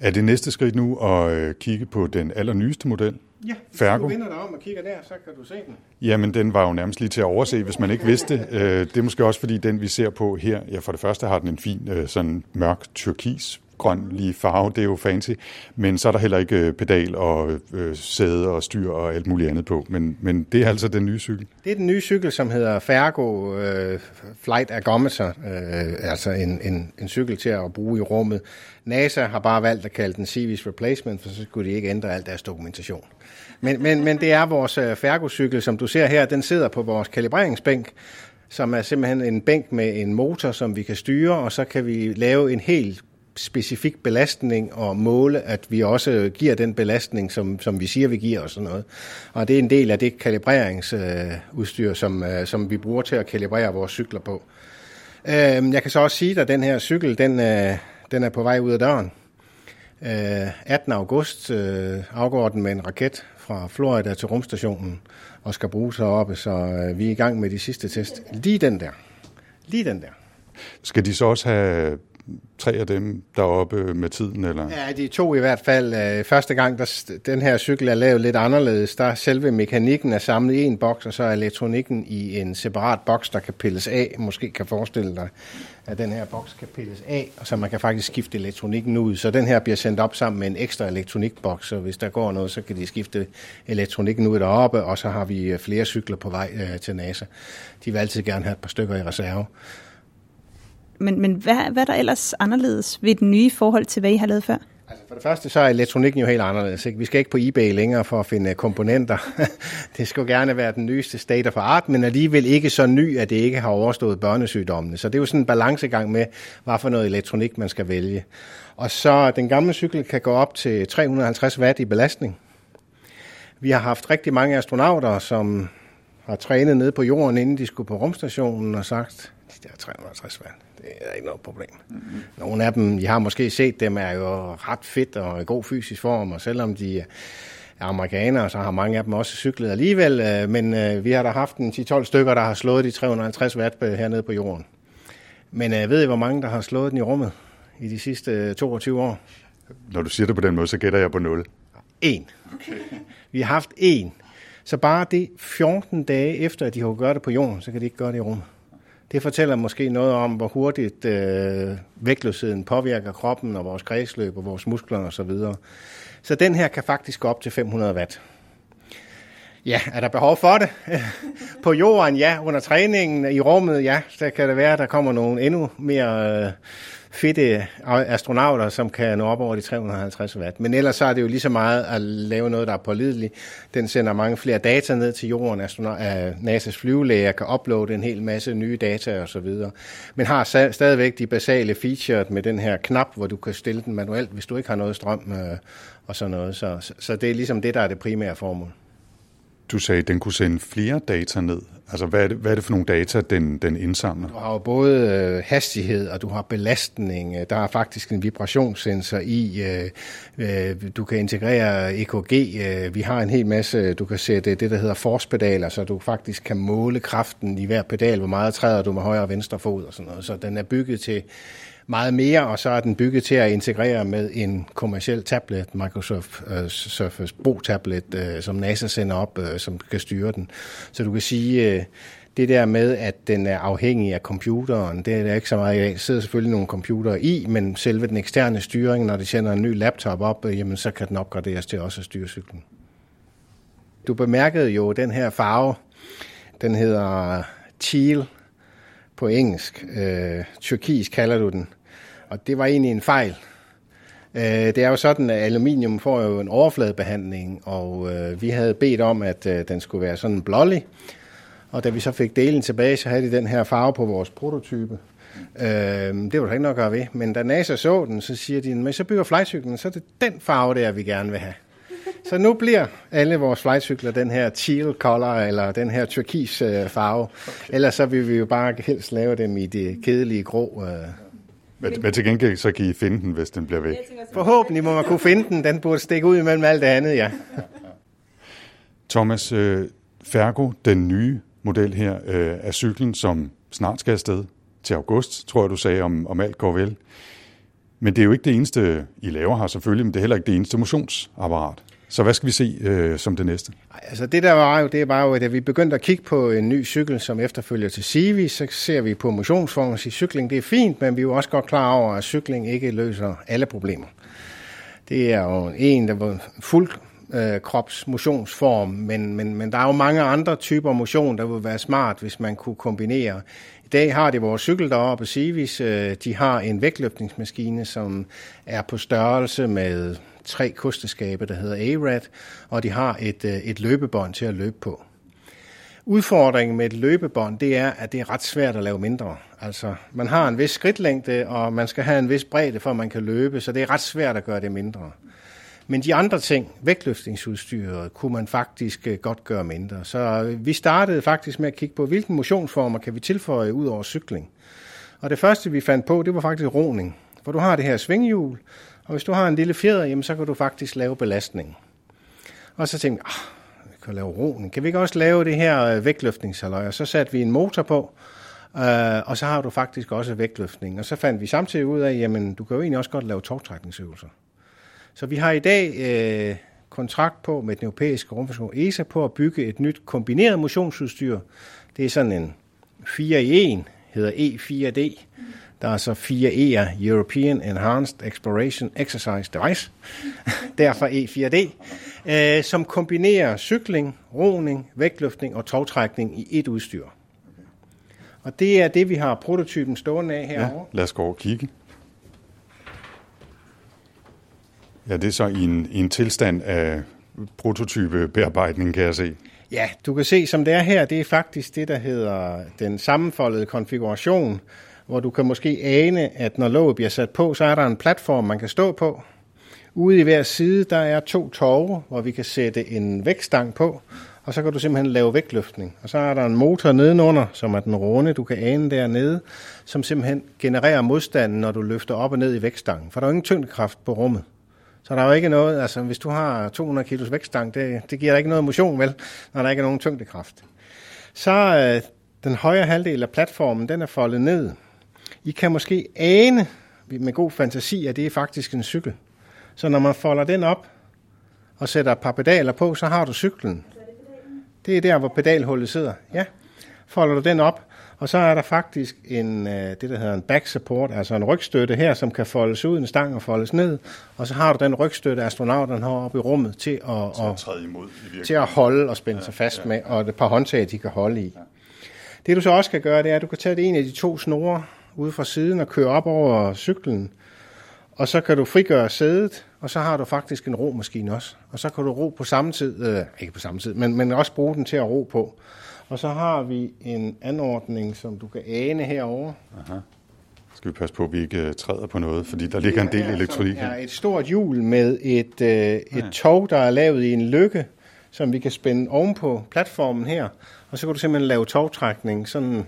Er det næste skridt nu at øh, kigge på den allernyeste model? Ja, Fergo. du vender dig om og kigger der, så kan du se den. Jamen, den var jo nærmest lige til at overse, hvis man ikke vidste det. Øh, Det er måske også, fordi den, vi ser på her, ja, for det første har den en fin, øh, sådan mørk turkis grøn lige farve, det er jo fancy, men så er der heller ikke øh, pedal og øh, sæde og styr og alt muligt andet på. Men, men det er altså den nye cykel. Det er den nye cykel, som hedder Fergo øh, Flight Ergometer, øh, altså en, en, en cykel til at bruge i rummet. NASA har bare valgt at kalde den Civis Replacement, for så skulle de ikke ændre al deres dokumentation. Men, men, men det er vores øh, Fergo-cykel, som du ser her, den sidder på vores kalibreringsbænk, som er simpelthen en bænk med en motor, som vi kan styre, og så kan vi lave en helt specifik belastning og måle, at vi også giver den belastning, som, som vi siger, vi giver og sådan noget. Og det er en del af det kalibreringsudstyr, som, øh, som vi bruger til at kalibrere vores cykler på. Øhm, jeg kan så også sige, at den her cykel, den, øh, den er på vej ud af døren. Øh, 18. august afgår den med en raket fra Florida til rumstationen og skal bruges heroppe, så vi er i gang med de sidste test. Lige den der. Lige den der. Skal de så også have tre af dem deroppe med tiden? Eller? Ja, de to i hvert fald. Øh, første gang, der, den her cykel er lavet lidt anderledes. Der selve mekanikken er samlet i en boks, og så er elektronikken i en separat boks, der kan pilles af. Måske kan forestille dig, at den her boks kan pilles af, og så man kan faktisk skifte elektronikken ud. Så den her bliver sendt op sammen med en ekstra elektronikboks, så hvis der går noget, så kan de skifte elektronikken ud deroppe, og så har vi øh, flere cykler på vej øh, til NASA. De vil altid gerne have et par stykker i reserve. Men, men hvad, hvad er der ellers anderledes ved den nye forhold til, hvad I har lavet før? Altså for det første, så er elektronikken jo helt anderledes. Ikke? Vi skal ikke på eBay længere for at finde øh, komponenter. [laughs] det skulle gerne være den nyeste state of art, men alligevel ikke så ny, at det ikke har overstået børnesygdommene. Så det er jo sådan en balancegang med, hvad for noget elektronik man skal vælge. Og så den gamle cykel kan gå op til 350 watt i belastning. Vi har haft rigtig mange astronauter, som har trænet ned på jorden, inden de skulle på rumstationen og sagt, de der 350 watt, det er ikke noget problem. Mm-hmm. Nogle af dem, I har måske set dem, er jo ret fedt og i god fysisk form, og selvom de er amerikanere, så har mange af dem også cyklet alligevel, øh, men øh, vi har da haft en 10-12 stykker, der har slået de 350 watt hernede på jorden. Men øh, ved I, hvor mange, der har slået den i rummet i de sidste 22 år? Når du siger det på den måde, så gætter jeg på 0. En. Okay. Vi har haft en. Så bare det 14 dage efter, at de har gøre det på jorden, så kan de ikke gøre det i rummet. Det fortæller måske noget om, hvor hurtigt øh, vægtløsheden påvirker kroppen og vores kredsløb og vores muskler osv. Så, videre. så den her kan faktisk gå op til 500 watt. Ja, er der behov for det? [laughs] På jorden, ja. Under træningen i rummet, ja. Så kan det være, at der kommer nogle endnu mere øh, fedte astronauter, som kan nå op over de 350 watt. Men ellers så er det jo lige så meget at lave noget, der er pålideligt. Den sender mange flere data ned til jorden. NASA's øh, flyvelæger kan uploade en hel masse nye data og så videre. Men har stadigvæk de basale features med den her knap, hvor du kan stille den manuelt, hvis du ikke har noget strøm øh, og sådan noget. Så, så, så det er ligesom det, der er det primære formål. Du sagde, at den kunne sende flere data ned. Altså, hvad er det, hvad er det for nogle data, den, den indsamler? Du har jo både øh, hastighed, og du har belastning. Øh, der er faktisk en vibrationssensor i. Øh, øh, du kan integrere EKG. Øh, vi har en hel masse, du kan sætte det, der hedder forspedaler, så du faktisk kan måle kraften i hver pedal, hvor meget træder du med højre og venstre fod og sådan noget. Så den er bygget til meget mere, og så er den bygget til at integrere med en kommersiel tablet, Microsoft uh, Surface Pro tablet, uh, som NASA sender op, uh, som kan styre den. Så du kan sige, uh, det der med, at den er afhængig af computeren, det er der ikke så meget. Der sidder selvfølgelig nogle computer i, men selve den eksterne styring, når de sender en ny laptop op, uh, jamen så kan den opgraderes til også at styre cyklen. Du bemærkede jo den her farve, den hedder teal på engelsk. Øh, turkis kalder du den. Og det var egentlig en fejl. Øh, det er jo sådan, at aluminium får jo en overfladebehandling, og øh, vi havde bedt om, at øh, den skulle være sådan blålig. Og da vi så fik delen tilbage, så havde de den her farve på vores prototype. det var der ikke noget at gøre ved. Men da NASA så den, så siger de, men så bygger flycyklen, så er det den farve der, vi gerne vil have. Så nu bliver alle vores flightcykler den her teal color, eller den her turkis øh, farve. Ellers så vil vi jo bare helst lave dem i det kedelige grå. Øh. Men, men til gengæld så kan I finde den, hvis den bliver væk. Forhåbentlig må man kunne finde den. Den burde stikke ud imellem alt det andet, ja. [laughs] Thomas, øh, Fergo, den nye model her, øh, er cyklen, som snart skal afsted til august, tror jeg, du sagde, om, om alt går vel. Men det er jo ikke det eneste, I laver her selvfølgelig, men det er heller ikke det eneste motionsapparat. Så hvad skal vi se øh, som det næste? Altså det der var jo, det var jo, at da vi begyndte at kigge på en ny cykel, som efterfølger til Civi, så ser vi på motionsformen og siger, cykling det er fint, men vi er jo også godt klar over, at cykling ikke løser alle problemer. Det er jo en, der var fuld øh, krops motionsform, men, men, men der er jo mange andre typer motion, der vil være smart, hvis man kunne kombinere. I dag har de vores cykel deroppe, Civis, øh, de har en vægtløftningsmaskine, som er på størrelse med tre kosteskabe, der hedder ARAD, og de har et, øh, et løbebånd til at løbe på. Udfordringen med et løbebånd, det er, at det er ret svært at lave mindre. Altså, man har en vis skridtlængde, og man skal have en vis bredde, for at man kan løbe, så det er ret svært at gøre det mindre. Men de andre ting, vægtløftningsudstyret, kunne man faktisk øh, godt gøre mindre. Så øh, vi startede faktisk med at kigge på, hvilke motionsformer kan vi tilføje ud over cykling. Og det første, vi fandt på, det var faktisk roning. For du har det her svinghjul, og hvis du har en lille fjeder, jamen, så kan du faktisk lave belastning. Og så tænkte jeg, ah, vi kan lave roen. Kan vi ikke også lave det her øh, vægtløftningshalløj? Og så satte vi en motor på, øh, og så har du faktisk også vægtløftning. Og så fandt vi samtidig ud af, jamen du kan jo egentlig også godt lave togtrækningsøvelser. Så vi har i dag øh, kontrakt på med den europæiske rumforskning ESA på at bygge et nyt kombineret motionsudstyr. Det er sådan en 4 i 1, hedder E4D. Der er så fire E'er, European Enhanced Exploration Exercise Device, [laughs] derfor E4D, øh, som kombinerer cykling, roning, vægtløftning og togtrækning i et udstyr. Og det er det, vi har prototypen stående af Ja, herovre. lad os gå over og kigge. Ja, det er så i en, i en tilstand af prototypebearbejdning, kan jeg se. Ja, du kan se, som det er her, det er faktisk det, der hedder den sammenfoldede konfiguration, hvor du kan måske ane, at når låget bliver sat på, så er der en platform, man kan stå på. Ude i hver side, der er to torve, hvor vi kan sætte en vægtstang på, og så kan du simpelthen lave vægtløftning. Og så er der en motor nedenunder, som er den runde, du kan ane dernede, som simpelthen genererer modstanden, når du løfter op og ned i vægtstangen. For der er jo ingen tyngdekraft på rummet. Så der er jo ikke noget, altså hvis du har 200 kilos vægtstang, det, det giver dig ikke noget motion, vel, når der ikke er nogen tyngdekraft. Så øh, den højre halvdel af platformen, den er foldet ned. I kan måske ane med god fantasi, at det er faktisk en cykel. Så når man folder den op og sætter et par pedaler på, så har du cyklen. Det er der, hvor pedalhullet sidder. Ja, folder du den op, og så er der faktisk en, øh, det, der hedder en back support, altså en rygstøtte her, som kan foldes ud, en stang og foldes ned, og så har du den rygstøtte, astronauterne har oppe i rummet til at, at, træde imod i til at holde og spænde sig fast med, og et par håndtag, de kan holde i. Det du så også kan gøre, det er, at du kan tage det en af de to snore ude fra siden og køre op over cyklen, og så kan du frigøre sædet, og så har du faktisk en romaskine også. Og så kan du ro på samme tid, øh, ikke på samme tid, men, men også bruge den til at ro på. Og så har vi en anordning, som du kan ane herovre. Skal vi passe på, at vi ikke øh, træder på noget, fordi der ligger en del her, elektronik her. er et stort hjul med et, øh, et tog, der er lavet i en lykke, som vi kan spænde ovenpå platformen her. Og så kan du simpelthen lave togtrækning, sådan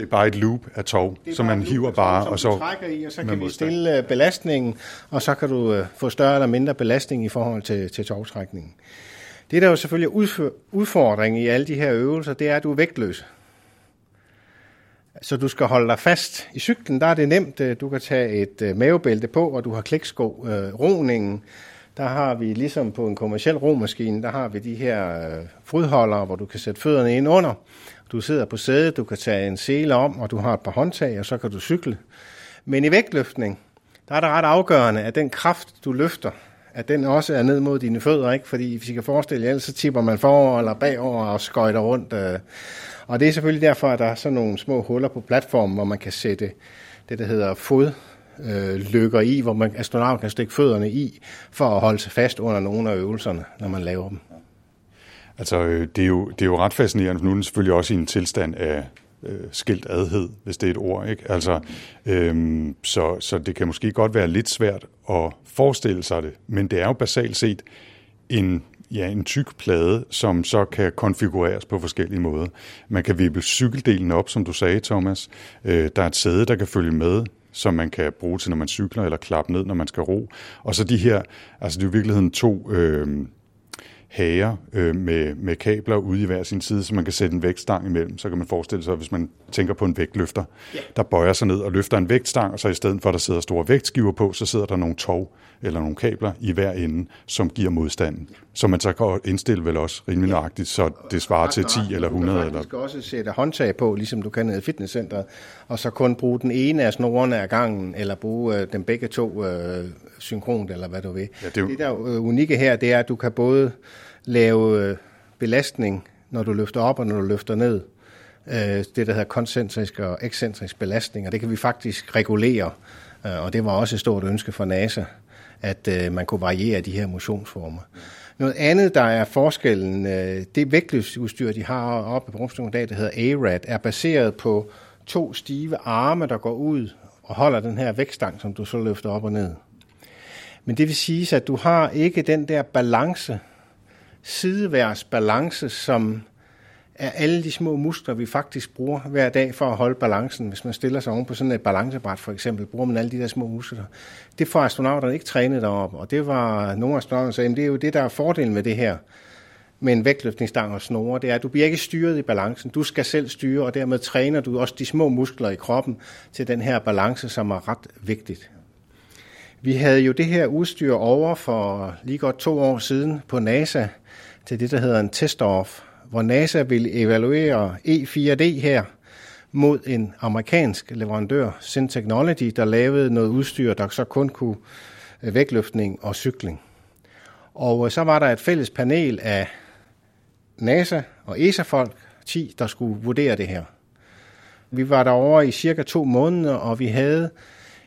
Det er bare et loop af tog, som man hiver bare, som og så trækker i, og så kan vi stille øh, belastningen, og så kan du øh, få større eller mindre belastning i forhold til, til togtrækningen. Det, der jo selvfølgelig er udfordringen i alle de her øvelser, det er, at du er vægtløs. Så du skal holde dig fast. I cyklen, der er det nemt. øh, Du kan tage et mavebælte på, og du har kliksko. Øh, roningen, der har vi ligesom på en kommersiel romaskine, der har vi de her øh, fodholdere, hvor du kan sætte fødderne ind under. Du sidder på sædet, du kan tage en sele om, og du har et par håndtag, og så kan du cykle. Men i vægtløftning, der er det ret afgørende, at den kraft, du løfter, at den også er ned mod dine fødder, ikke? Fordi hvis I kan forestille jer, ellers så tipper man forover eller bagover og skøjter rundt. øh. Og det er selvfølgelig derfor, at der er sådan nogle små huller på platformen, hvor man kan sætte det, der hedder fod øh, lykker i, hvor man astronaut kan stikke fødderne i, for at holde sig fast under nogle af øvelserne, når man laver dem. Altså, øh, det er, jo, det er jo ret fascinerende, for nu er den selvfølgelig også i en tilstand af øh, skilt adhed, hvis det er et ord. Ikke? Altså, øhm, så, så det kan måske godt være lidt svært at forestille sig det, men det er jo basalt set en ja, en tyk plade, som så kan konfigureres på forskellige måder. Man kan vippe cykeldelen op, som du sagde, Thomas. Øh, der er et sæde, der kan følge med, som man kan bruge til, når man cykler, eller klappe ned, når man skal ro. Og så de her, altså det er i virkeligheden to øh, hager øh, med, med kabler ude i hver sin side, så man kan sætte en vægtstang imellem. Så kan man forestille sig, hvis man tænker på en vægtløfter, yeah. der bøjer sig ned og løfter en vægtstang, og så i stedet for, at der sidder store vægtskiver på, så sidder der nogle tog eller nogle kabler i hver ende, som giver modstanden. Så man så kan indstille vel også rimelig nøjagtigt, så det svarer til 10 eller 100. Du kan eller... også sætte håndtag på, ligesom du kan nede i fitnesscenteret, og så kun bruge den ene af snorene af gangen, eller bruge øh, dem begge to øh, synkront, eller hvad du vil. Ja, det, er jo... det der øh, unikke her, det er, at du kan både lave øh, belastning, når du løfter op og når du løfter ned. Øh, det, der hedder koncentrisk og ekscentrisk belastning, og det kan vi faktisk regulere. Øh, og det var også et stort ønske for NASA, at man kunne variere de her motionsformer. Noget andet, der er forskellen, øh, det vægtløsudstyr, de har oppe på rumstationen dag, der hedder ARAD, er baseret på to stive arme, der går ud og holder den her vægtstang, som du så løfter op og ned. Men det vil sige, at du har ikke den der balance, sideværs balance, som er alle de små muskler, vi faktisk bruger hver dag for at holde balancen. Hvis man stiller sig oven på sådan et balancebræt for eksempel, bruger man alle de der små muskler. Det får astronauterne ikke trænet deroppe, og det var nogle astronauter, der sagde, det er jo det, der er fordelen med det her med en vægtløftningsstang og snore, det er, at du bliver ikke styret i balancen. Du skal selv styre, og dermed træner du også de små muskler i kroppen til den her balance, som er ret vigtigt. Vi havde jo det her udstyr over for lige godt to år siden på NASA, til det, der hedder en test-off, hvor NASA vil evaluere E4D her mod en amerikansk leverandør, Sin Technology, der lavede noget udstyr, der så kun kunne øh, vægtløftning og cykling. Og øh, så var der et fælles panel af NASA og ESA-folk, 10, der skulle vurdere det her. Vi var derovre i cirka to måneder, og vi havde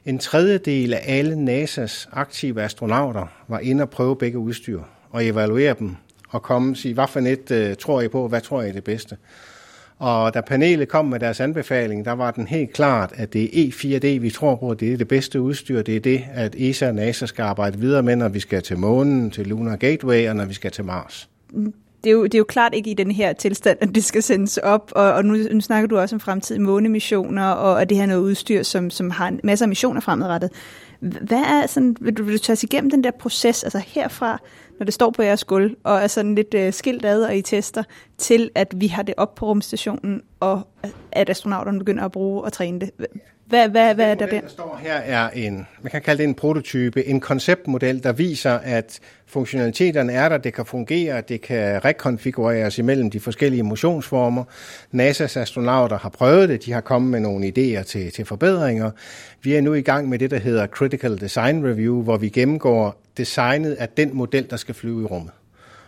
en tredjedel af alle NASA's aktive astronauter var inde og prøve begge udstyr og evaluere dem og komme og sige, hvad for net øh, tror I på, hvad tror I er det bedste? Og da panelet kom med deres anbefaling, der var den helt klart, at det er E4D, vi tror på, det er det bedste udstyr. Det er det, at ESA og NASA skal arbejde videre med, når vi skal til månen, til Lunar Gateway og når vi skal til Mars. Det er, jo, det er jo klart ikke i den her tilstand, at det skal sendes op, og, og nu, nu snakker du også om fremtidige månemissioner, og og det her noget udstyr, som, som har en masse missioner fremadrettet. Hvad er sådan, vil du, vil du tage os igennem den der proces, altså herfra, når det står på jeres gulv, og er sådan lidt øh, skilt ad, og I tester, til at vi har det op på rumstationen, og at astronauterne begynder at bruge og træne det. Hvad, hvad, hvad er der der? der står her er en, man kan kalde det en prototype, en konceptmodel, der viser, at funktionaliteterne er der, det kan fungere, det kan rekonfigureres imellem de forskellige motionsformer. NASA's astronauter har prøvet det, de har kommet med nogle idéer til, til forbedringer. Vi er nu i gang med det, der hedder Critical Design Review, hvor vi gennemgår designet af den model, der skal flyve i rummet.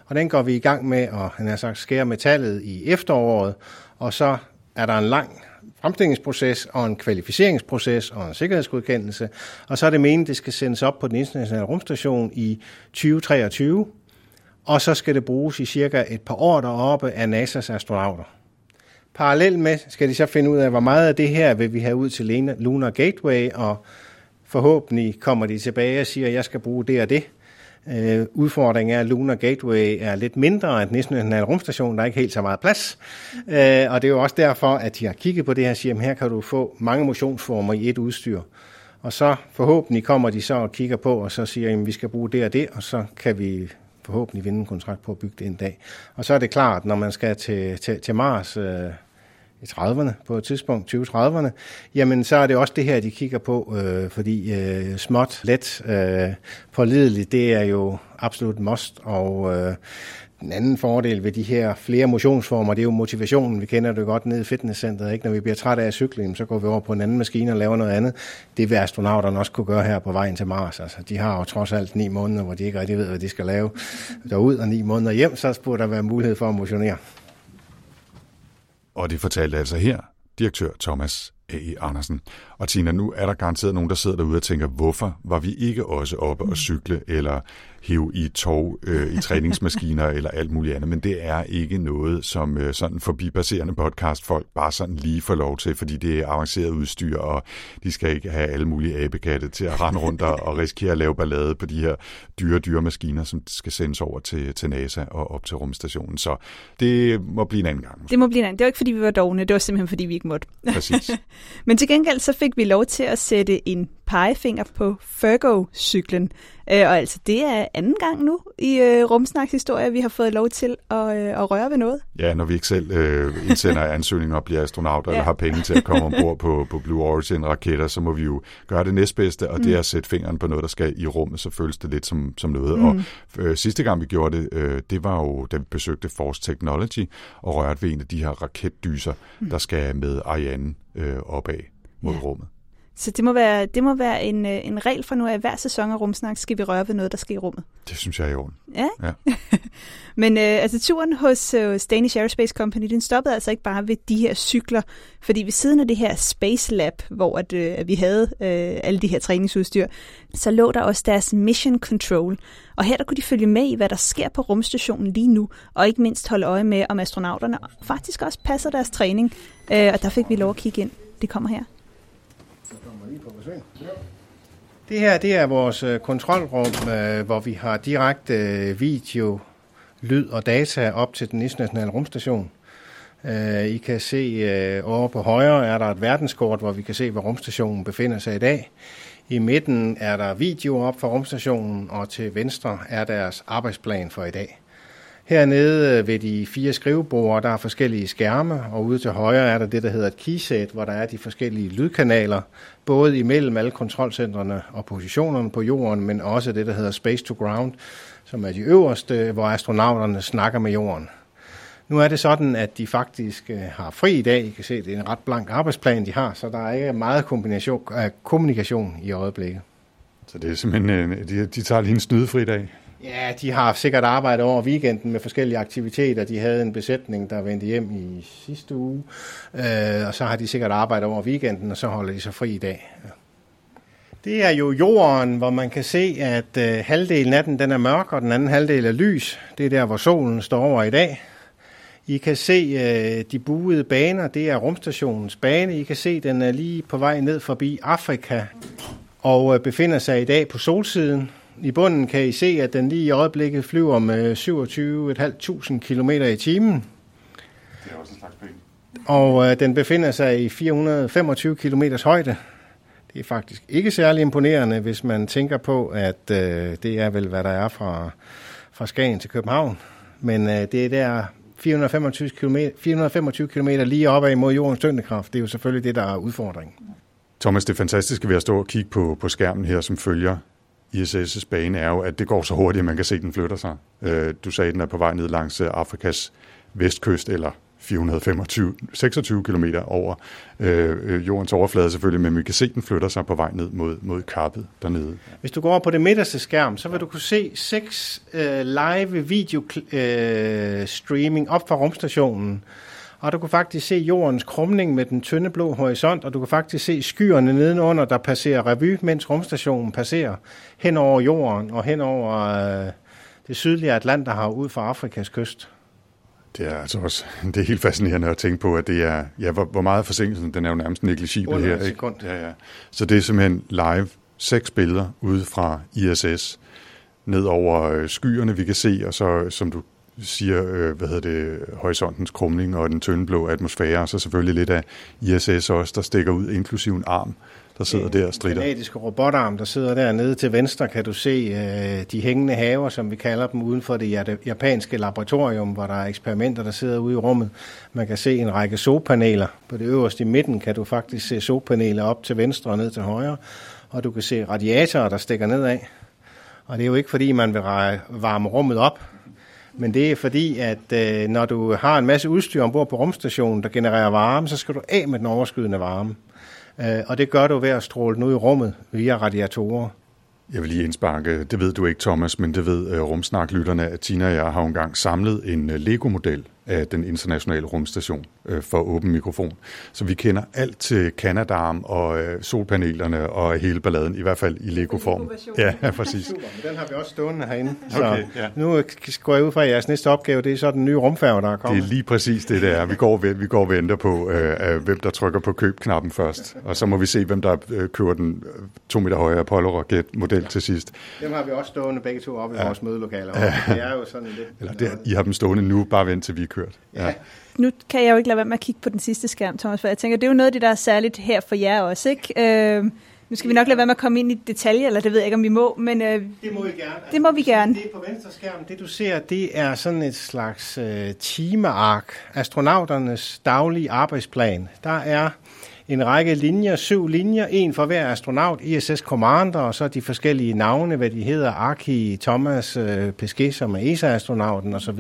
Og den går vi i gang med at han har sagt, skære metallet i efteråret, og så er der en lang omstillingsproces og en kvalificeringsproces og en sikkerhedsgodkendelse. Og så er det meningen, det skal sendes op på den internationale rumstation i 2023, og så skal det bruges i cirka et par år deroppe af NASA's astronauter. Parallelt med skal de så finde ud af, hvor meget af det her vil vi have ud til Lunar Gateway, og forhåbentlig kommer de tilbage og siger, at jeg skal bruge det og det. Øh, udfordringen er, at Lunar Gateway er lidt mindre end den internationale rumstation. Der er ikke helt så meget plads. Øh, og det er jo også derfor, at de har kigget på det her og siger, at her kan du få mange motionsformer i et udstyr. Og så forhåbentlig kommer de så og kigger på, og så siger, at vi skal bruge det og det, og så kan vi forhåbentlig vinde en kontrakt på at bygge det en dag. Og så er det klart, når man skal til, til, til Mars, øh, i 30'erne på et tidspunkt, 2030'erne, jamen så er det også det her, de kigger på, øh, fordi øh, småt, let, øh, pålideligt, det er jo absolut must, og øh, den anden fordel ved de her flere motionsformer, det er jo motivationen. Vi kender det godt nede i fitnesscenteret. Ikke? Når vi bliver trætte af cyklen, så går vi over på en anden maskine og laver noget andet. Det vil astronauterne også kunne gøre her på vejen til Mars. Altså, de har jo trods alt ni måneder, hvor de ikke rigtig ved, hvad de skal lave derud, og ni måneder hjem, så burde der være mulighed for at motionere. Og det fortalte altså her direktør Thomas A.E. Andersen. Og Tina, nu er der garanteret nogen, der sidder derude og tænker, hvorfor var vi ikke også oppe og cykle, eller hive i tog, øh, i [laughs] træningsmaskiner eller alt muligt andet, men det er ikke noget, som øh, sådan forbipasserende podcastfolk bare sådan lige får lov til, fordi det er avanceret udstyr, og de skal ikke have alle mulige abekatte til at rende rundt og, og risikere at lave ballade på de her dyre, dyre maskiner, som skal sendes over til, til NASA og op til rumstationen. Så det må blive en anden gang. Det må blive en anden. Det var ikke, fordi vi var dogne, det var simpelthen, fordi vi ikke måtte. Præcis. [laughs] Men til gengæld så fik vi lov til at sætte en pegefinger på Fergo-cyklen. Øh, og altså, det er anden gang nu i øh, Rumsnaks historie, vi har fået lov til at, øh, at røre ved noget. Ja, når vi ikke selv øh, indsender [laughs] ansøgninger og bliver astronauter. Ja. eller har penge til at komme ombord på, på Blue Origin-raketter, så må vi jo gøre det næstbedste, og mm. det er at sætte fingeren på noget, der skal i rummet, så føles det lidt som, som noget. Mm. Og øh, sidste gang vi gjorde det, øh, det var jo, da vi besøgte Force Technology og rørte ved en af de her raketdyser, mm. der skal med Ariane øh, opad mod Ja. rummet. Så det må være, det må være en, øh, en regel for nu af hver sæson af Rumsnak, skal vi røre ved noget, der skal i rummet. Det synes jeg er i orden. Ja. Ja. [laughs] Men øh, altså turen hos øh, Danish Aerospace Company, den stoppede altså ikke bare ved de her cykler, fordi ved siden af det her Space Lab, hvor at, øh, at vi havde øh, alle de her træningsudstyr, så lå der også deres Mission Control. Og her der kunne de følge med i, hvad der sker på rumstationen lige nu, og ikke mindst holde øje med, om astronauterne faktisk også passer deres træning. Øh, og der fik vi lov at kigge ind. Det kommer her. Det her det er vores øh, kontrolrum, øh, hvor vi har direkte øh, video, lyd og data op til den internationale rumstation. Øh, I kan se øh, over på højre er der et verdenskort, hvor vi kan se, hvor rumstationen befinder sig i dag. I midten er der video op for rumstationen, og til venstre er deres arbejdsplan for i dag. Hernede øh, ved de fire skrivebord, der er forskellige skærme, og ude til højre er der det, der hedder et keyset, hvor der er de forskellige lydkanaler, både imellem alle kontrolcentrene og positionerne på jorden, men også det, der hedder Space to Ground, som er de øverste, hvor astronauterne snakker med jorden. Nu er det sådan, at de faktisk øh, har fri i dag. I kan se, det er en ret blank arbejdsplan, de har, så der er ikke meget kombination, øh, kommunikation i øjeblikket. Så det er simpelthen, de, de tager lige en snydefri dag. Ja, de har sikkert arbejdet over weekenden med forskellige aktiviteter. De havde en besætning, der vendte hjem i sidste uge, øh, og så har de sikkert arbejdet over weekenden, og så holder de sig fri i dag. Ja. Det er jo jorden, hvor man kan se, at øh, halvdelen af den, den er mørk, og den anden halvdel er lys. Det er der, hvor solen står over i dag. I kan se øh, de buede baner, det er rumstationens bane. I kan se, den er lige på vej ned forbi Afrika og øh, befinder sig i dag på solsiden. I bunden kan I se, at den lige i øjeblikket flyver med 27.500 km i timen. Det er også en slags penge. Og øh, den befinder sig i 425 km højde. Det er faktisk ikke særlig imponerende, hvis man tænker på, at øh, det er vel, hvad der er fra, fra Skagen til København. Men øh, det er der 425 km, 425 km lige opad imod jordens tyngdekraft. Det er jo selvfølgelig det, der er udfordringen. Thomas, det fantastiske ved at stå og kigge på, på skærmen her, som følger ISS' bane, er jo, at det går så hurtigt, at man kan se, at den flytter sig. Øh, du sagde, at den er på vej ned langs øh, Afrikas vestkyst, eller 425, 26 km over øh, øh, jordens overflade selvfølgelig, men vi kan se, at den flytter sig på vej ned mod, mod kappet dernede. Hvis du går over på det midterste skærm, så vil du kunne se seks øh, live video øh, streaming op fra rumstationen. Og du kan faktisk se jordens krumning med den tynde blå horisont, og du kan faktisk se skyerne nedenunder, der passerer revy, mens rumstationen passerer hen over jorden og hen over øh, det sydlige Atlanterhav ud fra Afrikas kyst. Det er altså også [laughs] det er helt fascinerende at tænke på, at det er, ja, hvor, hvor meget forsinkelsen, den er jo nærmest negligibel her. sekund. Ja, ja. Så det er simpelthen live, seks billeder ude fra ISS, ned over øh, skyerne, vi kan se, og så, som du siger, øh, hvad hedder det, horisontens krumning og den tynde blå atmosfære, og så selvfølgelig lidt af ISS også, der stikker ud, inklusiv en arm, der sidder der og strider. kanadiske robotarm, der sidder dernede til venstre, kan du se øh, de hængende haver, som vi kalder dem, uden for det ja- japanske laboratorium, hvor der er eksperimenter, der sidder ude i rummet. Man kan se en række solpaneler. På det øverste i midten kan du faktisk se solpaneler op til venstre og ned til højre, og du kan se radiatorer, der stikker nedad. Og det er jo ikke, fordi man vil varme rummet op, men det er fordi, at øh, når du har en masse udstyr ombord på rumstationen, der genererer varme, så skal du af med den overskydende varme. Øh, og det gør du ved at stråle den ud i rummet via radiatorer. Jeg vil lige indsparke, det ved du ikke, Thomas, men det ved uh, rumsnaklytterne, at Tina og jeg har engang samlet en uh, Lego-model af den internationale rumstation øh, for åben mikrofon. Så vi kender alt til Canadarm og øh, solpanelerne og hele balladen, i hvert fald i Lego-form. Ja, ja, [laughs] præcis. Super, men den har vi også stående herinde. Så Okay, ja. nu går jeg ud fra, at jeres næste opgave, det er så den nye rumfærge, der er Det kommet. er lige præcis det, der er. Vi går, vi går og venter på, øh, øh, hvem der trykker på købknappen først. Og så må vi se, hvem der øh, køber den øh, to meter høje Apollo-raket-model til sidst. Dem har vi også stående begge to oppe i vores mødelokaler. [laughs] Det er jo sådan lidt... Eller det, I har dem stående nu, bare vent til vi er kørt. Ja. Nu kan jeg jo ikke lade være med at kigge på den sidste skærm, Thomas, for jeg tænker, det er jo noget af det, der er særligt her for jer også, ikke? Øh, nu skal vi nok lade være med at komme ind i detaljer, eller det ved jeg ikke, om vi må, men øh, Det må vi gerne. Det må vi gerne. Det er på venstre skærm. Det du ser, det er sådan et slags øh, timeark. Astronauternes daglige arbejdsplan. Der er en række linjer, syv linjer, en for hver astronaut, ISS Commander, og så de forskellige navne, hvad de hedder, Arki, Thomas, øh, Pesquet, som er ESA-astronauten osv.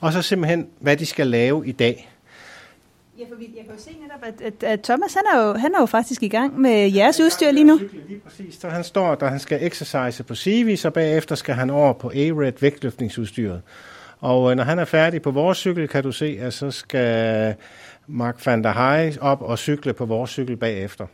Og så simpelthen, hvad de skal lave i dag. Ja, for jeg kan jo se netop, at, at, at Thomas han er, jo, han er jo faktisk i gang med jeres udstyr lige nu. Lige præcis. Så han står, da han skal exercise på Civis, og bagefter skal han over på A-Red vægtløftningsudstyret. Og øh, når han er færdig på vores cykel, kan du se, at så skal Mark van der Heij op og cykle på vores cykel bagefter.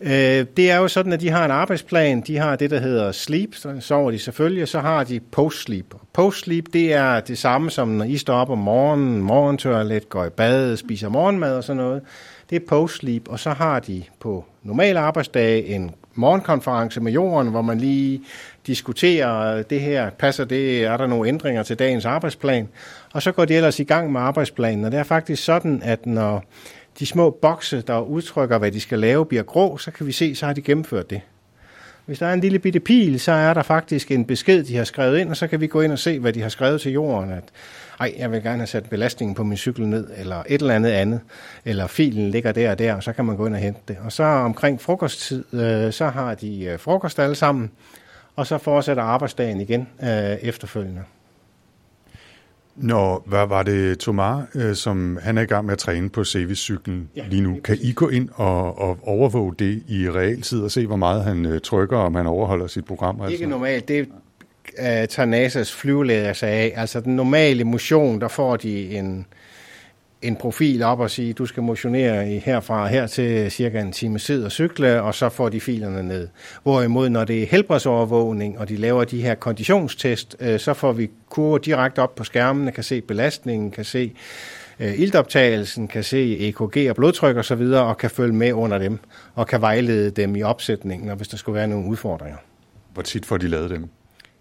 Øh, det er jo sådan, at de har en arbejdsplan. De har det, der hedder sleep, så sover de selvfølgelig, og så har de post-sleep. Post-sleep, det er det samme som når I står op om morgenen, morgentoilet, går i bad, spiser morgenmad og sådan noget. Det er post-sleep, og så har de på normale arbejdsdage en morgenkonference med jorden, hvor man lige diskuterer det her, passer det, er der nogle ændringer til dagens arbejdsplan, og så går de ellers i gang med arbejdsplanen, og det er faktisk sådan, at når de små bokse, der udtrykker, hvad de skal lave, bliver grå, så kan vi se, så har de gennemført det. Hvis der er en lille bitte pil, så er der faktisk en besked, de har skrevet ind, og så kan vi gå ind og se, hvad de har skrevet til jorden. At, ej, jeg vil gerne have sat belastningen på min cykel ned, eller et eller andet andet, eller filen ligger der og der, og så kan man gå ind og hente det. Og så omkring frokosttid, øh, så har de øh, frokost alle sammen, og så fortsætter arbejdsdagen igen øh, efterfølgende. Når, hvad var det Tomar, øh, som han er i gang med at træne på Sevis-cyklen Ja, lige nu? Kan I gå ind og, og overvåge det i realtid og se, hvor meget han øh, trykker, om han overholder sit program? Altså? Ikke normalt, det uh, tager NASA's flyvelæger sig af. Altså den normale motion, der får de en, en profil op og sige, du skal motionere i herfra og her til cirka en time tid og cykle, og så får de filerne ned. Hvorimod, når det er helbredsovervågning, og de laver de her konditionstest, øh, så får vi kurver direkte op på skærmene, kan se belastningen, kan se øh, iltoptagelsen, kan se EKG og blodtryk og så videre, og kan følge med under dem, og kan vejlede dem i opsætningen, og hvis der skulle være nogle udfordringer. Hvor tit får de lavet dem?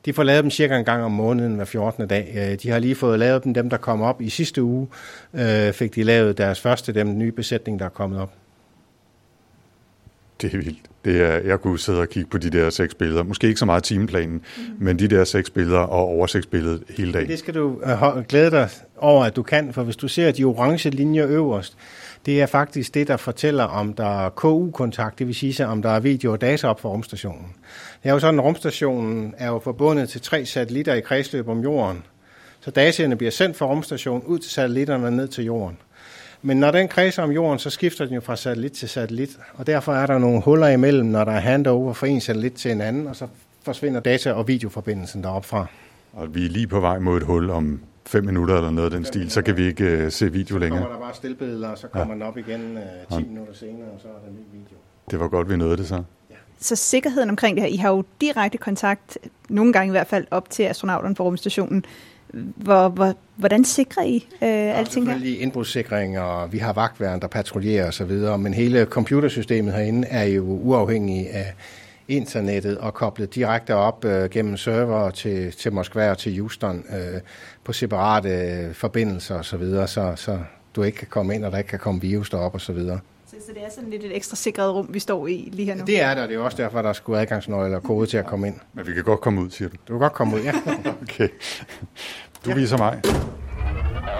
De får lavet dem cirka en gang om måneden hver 14. dag. Øh, De har lige fået lavet dem, dem der kom op i sidste uge, øh, fik de lavet deres første, den nye besætning, der er kommet op. Det er vildt. Det er, jeg kunne sidde og kigge på de der seks billeder. Måske ikke så meget timeplanen, mm. men de der seks billeder og oversigtsbilledet hele dagen. Det skal du øh, glæde dig over, at du kan, for hvis du ser de orange linjer øverst, det er faktisk det, der fortæller, om der er KU-kontakt, det vil sige, om der er video og data op for rumstationen. Det er jo sådan, at rumstationen er jo forbundet til tre satellitter i kredsløb om jorden. Så dataene bliver sendt fra rumstationen ud til satellitterne og ned til jorden. Men når den kredser om jorden, så skifter den jo fra satellit til satellit, og derfor er der nogle huller imellem, når der er handover fra en satellit til en anden, og så forsvinder data- og videoforbindelsen deroppe fra. Og vi er lige på vej mod et hul om fem minutter eller noget af den stil, så kan vi ikke uh, se video Så længere. kommer der bare stillbilleder, og så kommer ja. den op igen uh, 10 minutter senere, og så er der en ny video. Det var godt, vi nåede det så. Så sikkerheden omkring det her, I har jo direkte kontakt, nogle gange i hvert fald, op til astronauterne på rumstationen. Hvor, hvor, hvordan sikrer I øh, alting her? Selvfølgelig indbrudssikring, og vi har vagtværn, der patruljerer osv., men hele computersystemet herinde er jo uafhængig af internettet og koblet direkte op øh, gennem server til, til Moskva og til Houston øh, på separate øh, forbindelser osv., så, videre, så, så du ikke kan komme ind, og der ikke kan komme virus derop og så videre. Så, så det er sådan lidt et ekstra sikret rum, vi står i lige her nu? Det er der, det er også derfor, der skulle adgangsnøgle og kode til at komme ind. Men vi kan godt komme ud, siger du. Du kan godt komme ud, ja. [laughs] Okay. Du viser mig.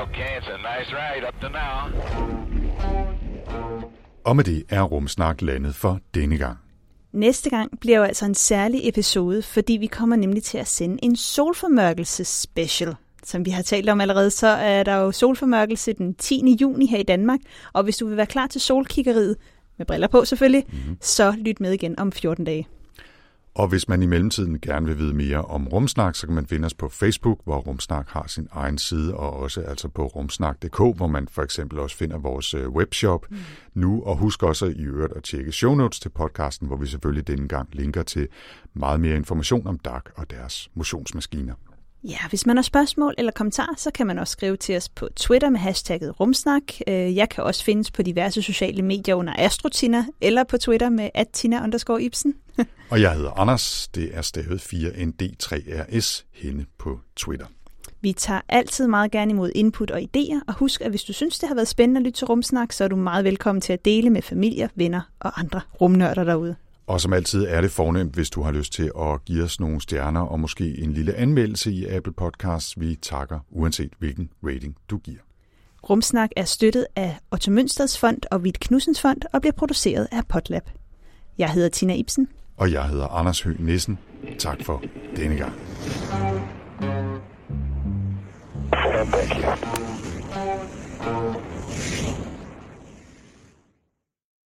Okay, it's a nice ride up to now. Og med det er Rumsnak landet for denne gang. Næste gang bliver jo altså en særlig episode, fordi vi kommer nemlig til at sende en solformørkelse special. Som vi har talt om allerede, så er der jo solformørkelse den 10. juni her i Danmark. Og hvis du vil være klar til solkiggeriet, med briller på selvfølgelig, mm-hmm. så lyt med igen om 14 dage. Og hvis man i mellemtiden gerne vil vide mere om Rumsnak, så kan man finde os på Facebook, hvor Rumsnak har sin egen side, og også altså på rumsnak.dk, hvor man for eksempel også finder vores øh, webshop mm. nu. Og husk også i øvrigt at tjekke show notes til podcasten, hvor vi selvfølgelig denne gang linker til meget mere information om DAC og deres motionsmaskiner. Ja, hvis man har spørgsmål eller kommentarer, så kan man også skrive til os på Twitter med hashtagget rumsnak. Øh, jeg kan også findes på diverse sociale medier under Astrotina, eller på Twitter med attina underscore Ibsen. [laughs] og jeg hedder Anders, det er stavet 4ND3RS henne på Twitter. Vi tager altid meget gerne imod input og idéer, og husk, at hvis du synes, det har været spændende at lytte til Rumsnak, så er du meget velkommen til at dele med familier, venner og andre rumnørder derude. Og som altid er det fornemt, hvis du har lyst til at give os nogle stjerner og måske en lille anmeldelse i Apple Podcasts. Vi takker uanset hvilken rating du giver. Rumsnak er støttet af Otto Mønsters Fond og Vidt Knudsens Fond og bliver produceret af Potlab. Jeg hedder Tina Ibsen. Og jeg hedder Anders Høgh Nissen. Tak for denne gang.